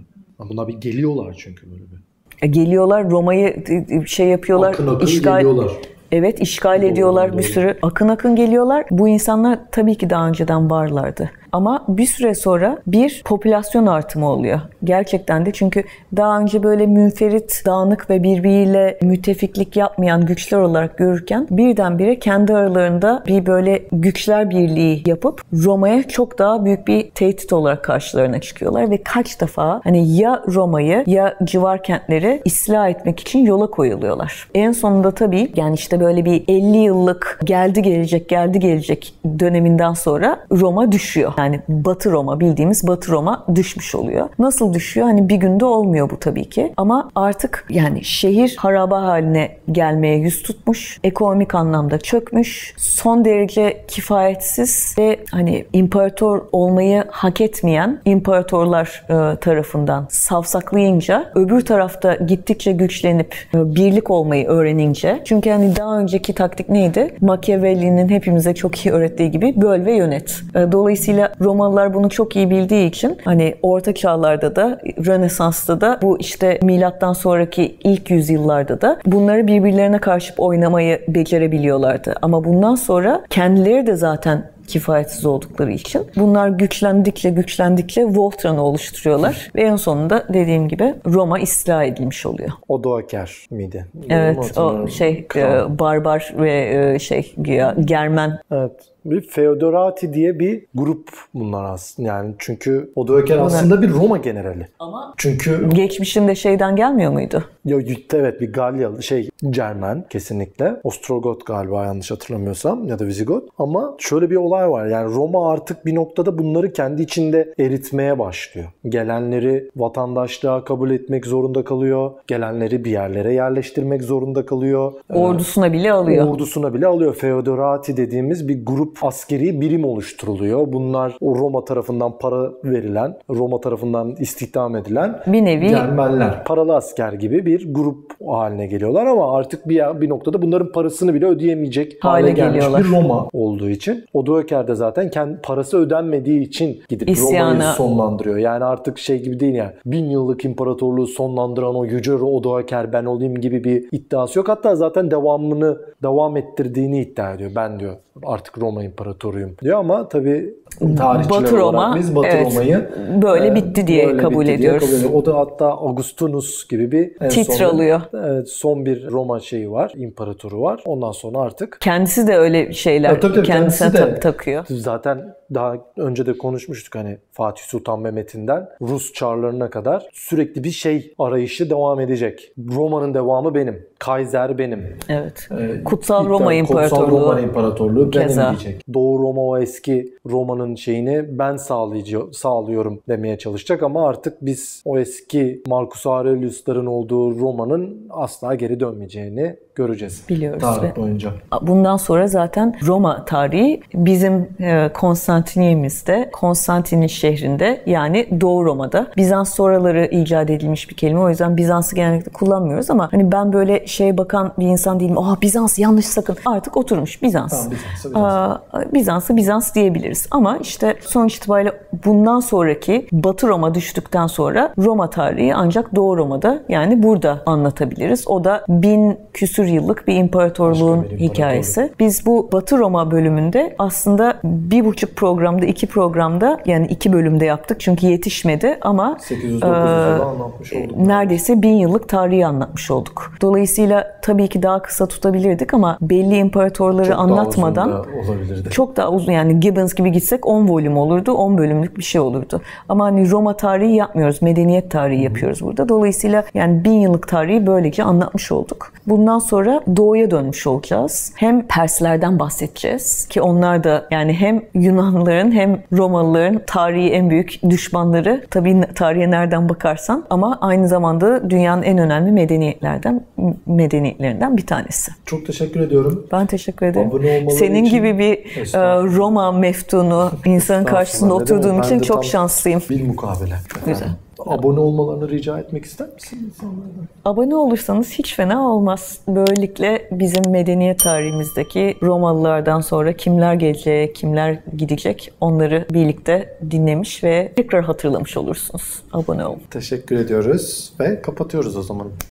Bunlar bir geliyorlar çünkü böyle bir. E, geliyorlar Roma'yı şey yapıyorlar. Akın akın işgal, geliyorlar. Evet işgal Doğru, ediyorlar doğru. bir sürü. Akın akın geliyorlar. Bu insanlar tabii ki daha önceden varlardı. Ama bir süre sonra bir popülasyon artımı oluyor. Gerçekten de çünkü daha önce böyle münferit, dağınık ve birbiriyle müttefiklik yapmayan güçler olarak görürken birdenbire kendi aralarında bir böyle güçler birliği yapıp Roma'ya çok daha büyük bir tehdit olarak karşılarına çıkıyorlar ve kaç defa hani ya Roma'yı ya civar kentleri ıslah etmek için yola koyuluyorlar. En sonunda tabii yani işte böyle bir 50 yıllık geldi gelecek geldi gelecek döneminden sonra Roma düşüyor. Yani Batı Roma bildiğimiz Batı Roma düşmüş oluyor. Nasıl düşüyor? Hani bir günde olmuyor bu tabii ki. Ama artık yani şehir haraba haline gelmeye yüz tutmuş. Ekonomik anlamda çökmüş. Son derece kifayetsiz ve hani imparator olmayı hak etmeyen imparatorlar e, tarafından savsaklayınca öbür tarafta gittikçe güçlenip e, birlik olmayı öğrenince çünkü hani daha önceki taktik neydi? Machiavelli'nin hepimize çok iyi öğrettiği gibi böl ve yönet. E, Dolayısıyla Romalılar bunu çok iyi bildiği için hani orta çağlarda da Rönesans'ta da bu işte milattan sonraki ilk yüzyıllarda da bunları birbirlerine karşı oynamayı becerebiliyorlardı. Ama bundan sonra kendileri de zaten kifayetsiz oldukları için bunlar güçlendikçe güçlendikçe Voltran'ı oluşturuyorlar ve en sonunda dediğim gibi Roma istila edilmiş oluyor. Odoaker miydi? Doğru mu Evet o şey e, barbar ve e, şey güya Germen Evet. Bir Feodorati diye bir grup bunlar aslında. Yani çünkü Odoaker aslında bir Roma generali. ama Çünkü geçmişinde şeyden gelmiyor muydu? ya, evet bir Galyalı şey Cermen kesinlikle. Ostrogot galiba yanlış hatırlamıyorsam ya da Visigot. Ama şöyle bir olay var. Yani Roma artık bir noktada bunları kendi içinde eritmeye başlıyor. Gelenleri vatandaşlığa kabul etmek zorunda kalıyor. Gelenleri bir yerlere yerleştirmek zorunda kalıyor. Ordusuna bile alıyor. Ordusuna bile alıyor. Feodorati dediğimiz bir grup askeri birim oluşturuluyor. Bunlar o Roma tarafından para verilen, Roma tarafından istihdam edilen Bir nevi Germenler. Paralı asker gibi bir grup haline geliyorlar ama artık bir bir noktada bunların parasını bile ödeyemeyecek hale, Hale gelmiş geliyorlar. bir Roma olduğu için. Odoaker de zaten kendi parası ödenmediği için gidip İsyanı- Roma'yı sonlandırıyor. Yani artık şey gibi değil yani. Bin yıllık imparatorluğu sonlandıran o yüce Odoaker ben olayım gibi bir iddiası yok. Hatta zaten devamını devam ettirdiğini iddia ediyor. Ben diyor artık Roma imparatoruyum diyor ama tabii tarihçiler Batı Roma, olarak biz Batı evet, Roma'yı böyle e, bitti diye böyle kabul bitti diye ediyoruz. kabul ediyoruz. O da hatta Augustinus gibi bir en Titre son- alıyor. Evet, son bir Roma şeyi var, imparatoru var. Ondan sonra artık kendisi de öyle şeyler Ya tabii tabii, kendisine kendisi de- tak- takıyor. zaten daha önce de konuşmuştuk hani Fatih Sultan Mehmet'inden Rus çarlarına kadar sürekli bir şey arayışı devam edecek. Roma'nın devamı benim. Kaiser benim. Evet. Ee, Kutsal Roma tabii Kutsal İmparatorluğu. Roma İmparatorluğu benim Keza. diyecek. Doğu Roma o eski Roma'nın şeyini ben sağlayıcı, sağlıyorum demeye çalışacak ama artık biz o eski Marcus Aurelius'ların olduğu Roma'nın asla geri dönmeyeceğini göreceğiz. Biliyoruz Tarih boyunca. Bundan sonra zaten Roma tarihi bizim e, Konstantiniyemizde, Konstantin'in şehrinde yani Doğu Roma'da. Bizans sonraları icat edilmiş bir kelime. O yüzden Bizans'ı genellikle kullanmıyoruz ama hani ben böyle şeye bakan bir insan değilim. Aa Bizans yanlış sakın. Artık oturmuş Bizans. Tamam, Bizans'ı Bizans. Aa, Bizans'ı Bizans diyebiliriz. Ama işte sonuç itibariyle bundan sonraki Batı Roma düştükten sonra Roma tarihi ancak Doğu Roma'da yani burada anlatabiliriz. O da bin küsür yıllık bir imparatorluğun bir hikayesi. Biz bu Batı Roma bölümünde aslında bir buçuk programda, iki programda yani iki bölümde yaptık çünkü yetişmedi ama 800-900'da anlatmış olduk. neredeyse bin yıllık tarihi anlatmış olduk. Dolayısıyla tabii ki daha kısa tutabilirdik ama belli imparatorları Çok daha anlatmadan uzun da çok daha uzun yani Gibbons gibi gitsek 10 volüm olurdu, 10 bölümlük bir şey olurdu. Ama hani Roma tarihi yapmıyoruz, medeniyet tarihi yapıyoruz burada. Dolayısıyla yani bin yıllık tarihi böylece anlatmış olduk. Bundan sonra doğuya dönmüş olacağız. Hem Perslerden bahsedeceğiz ki onlar da yani hem Yunanlıların hem Romalıların tarihi en büyük düşmanları. Tabii tarihe nereden bakarsan ama aynı zamanda dünyanın en önemli medeniyetlerden medeniyetlerinden bir tanesi. Çok teşekkür ediyorum. Ben teşekkür ederim. Senin için- gibi bir e. Roma meftunu insanın karşısında oturduğum için çok şanslıyım. Bir mukabele. Güzel. Abone olmalarını rica etmek ister misin insanlardan? Abone olursanız hiç fena olmaz. Böylelikle bizim medeniyet tarihimizdeki Romalılardan sonra kimler gelecek, kimler gidecek onları birlikte dinlemiş ve tekrar hatırlamış olursunuz. Abone olun. Teşekkür ediyoruz ve kapatıyoruz o zaman.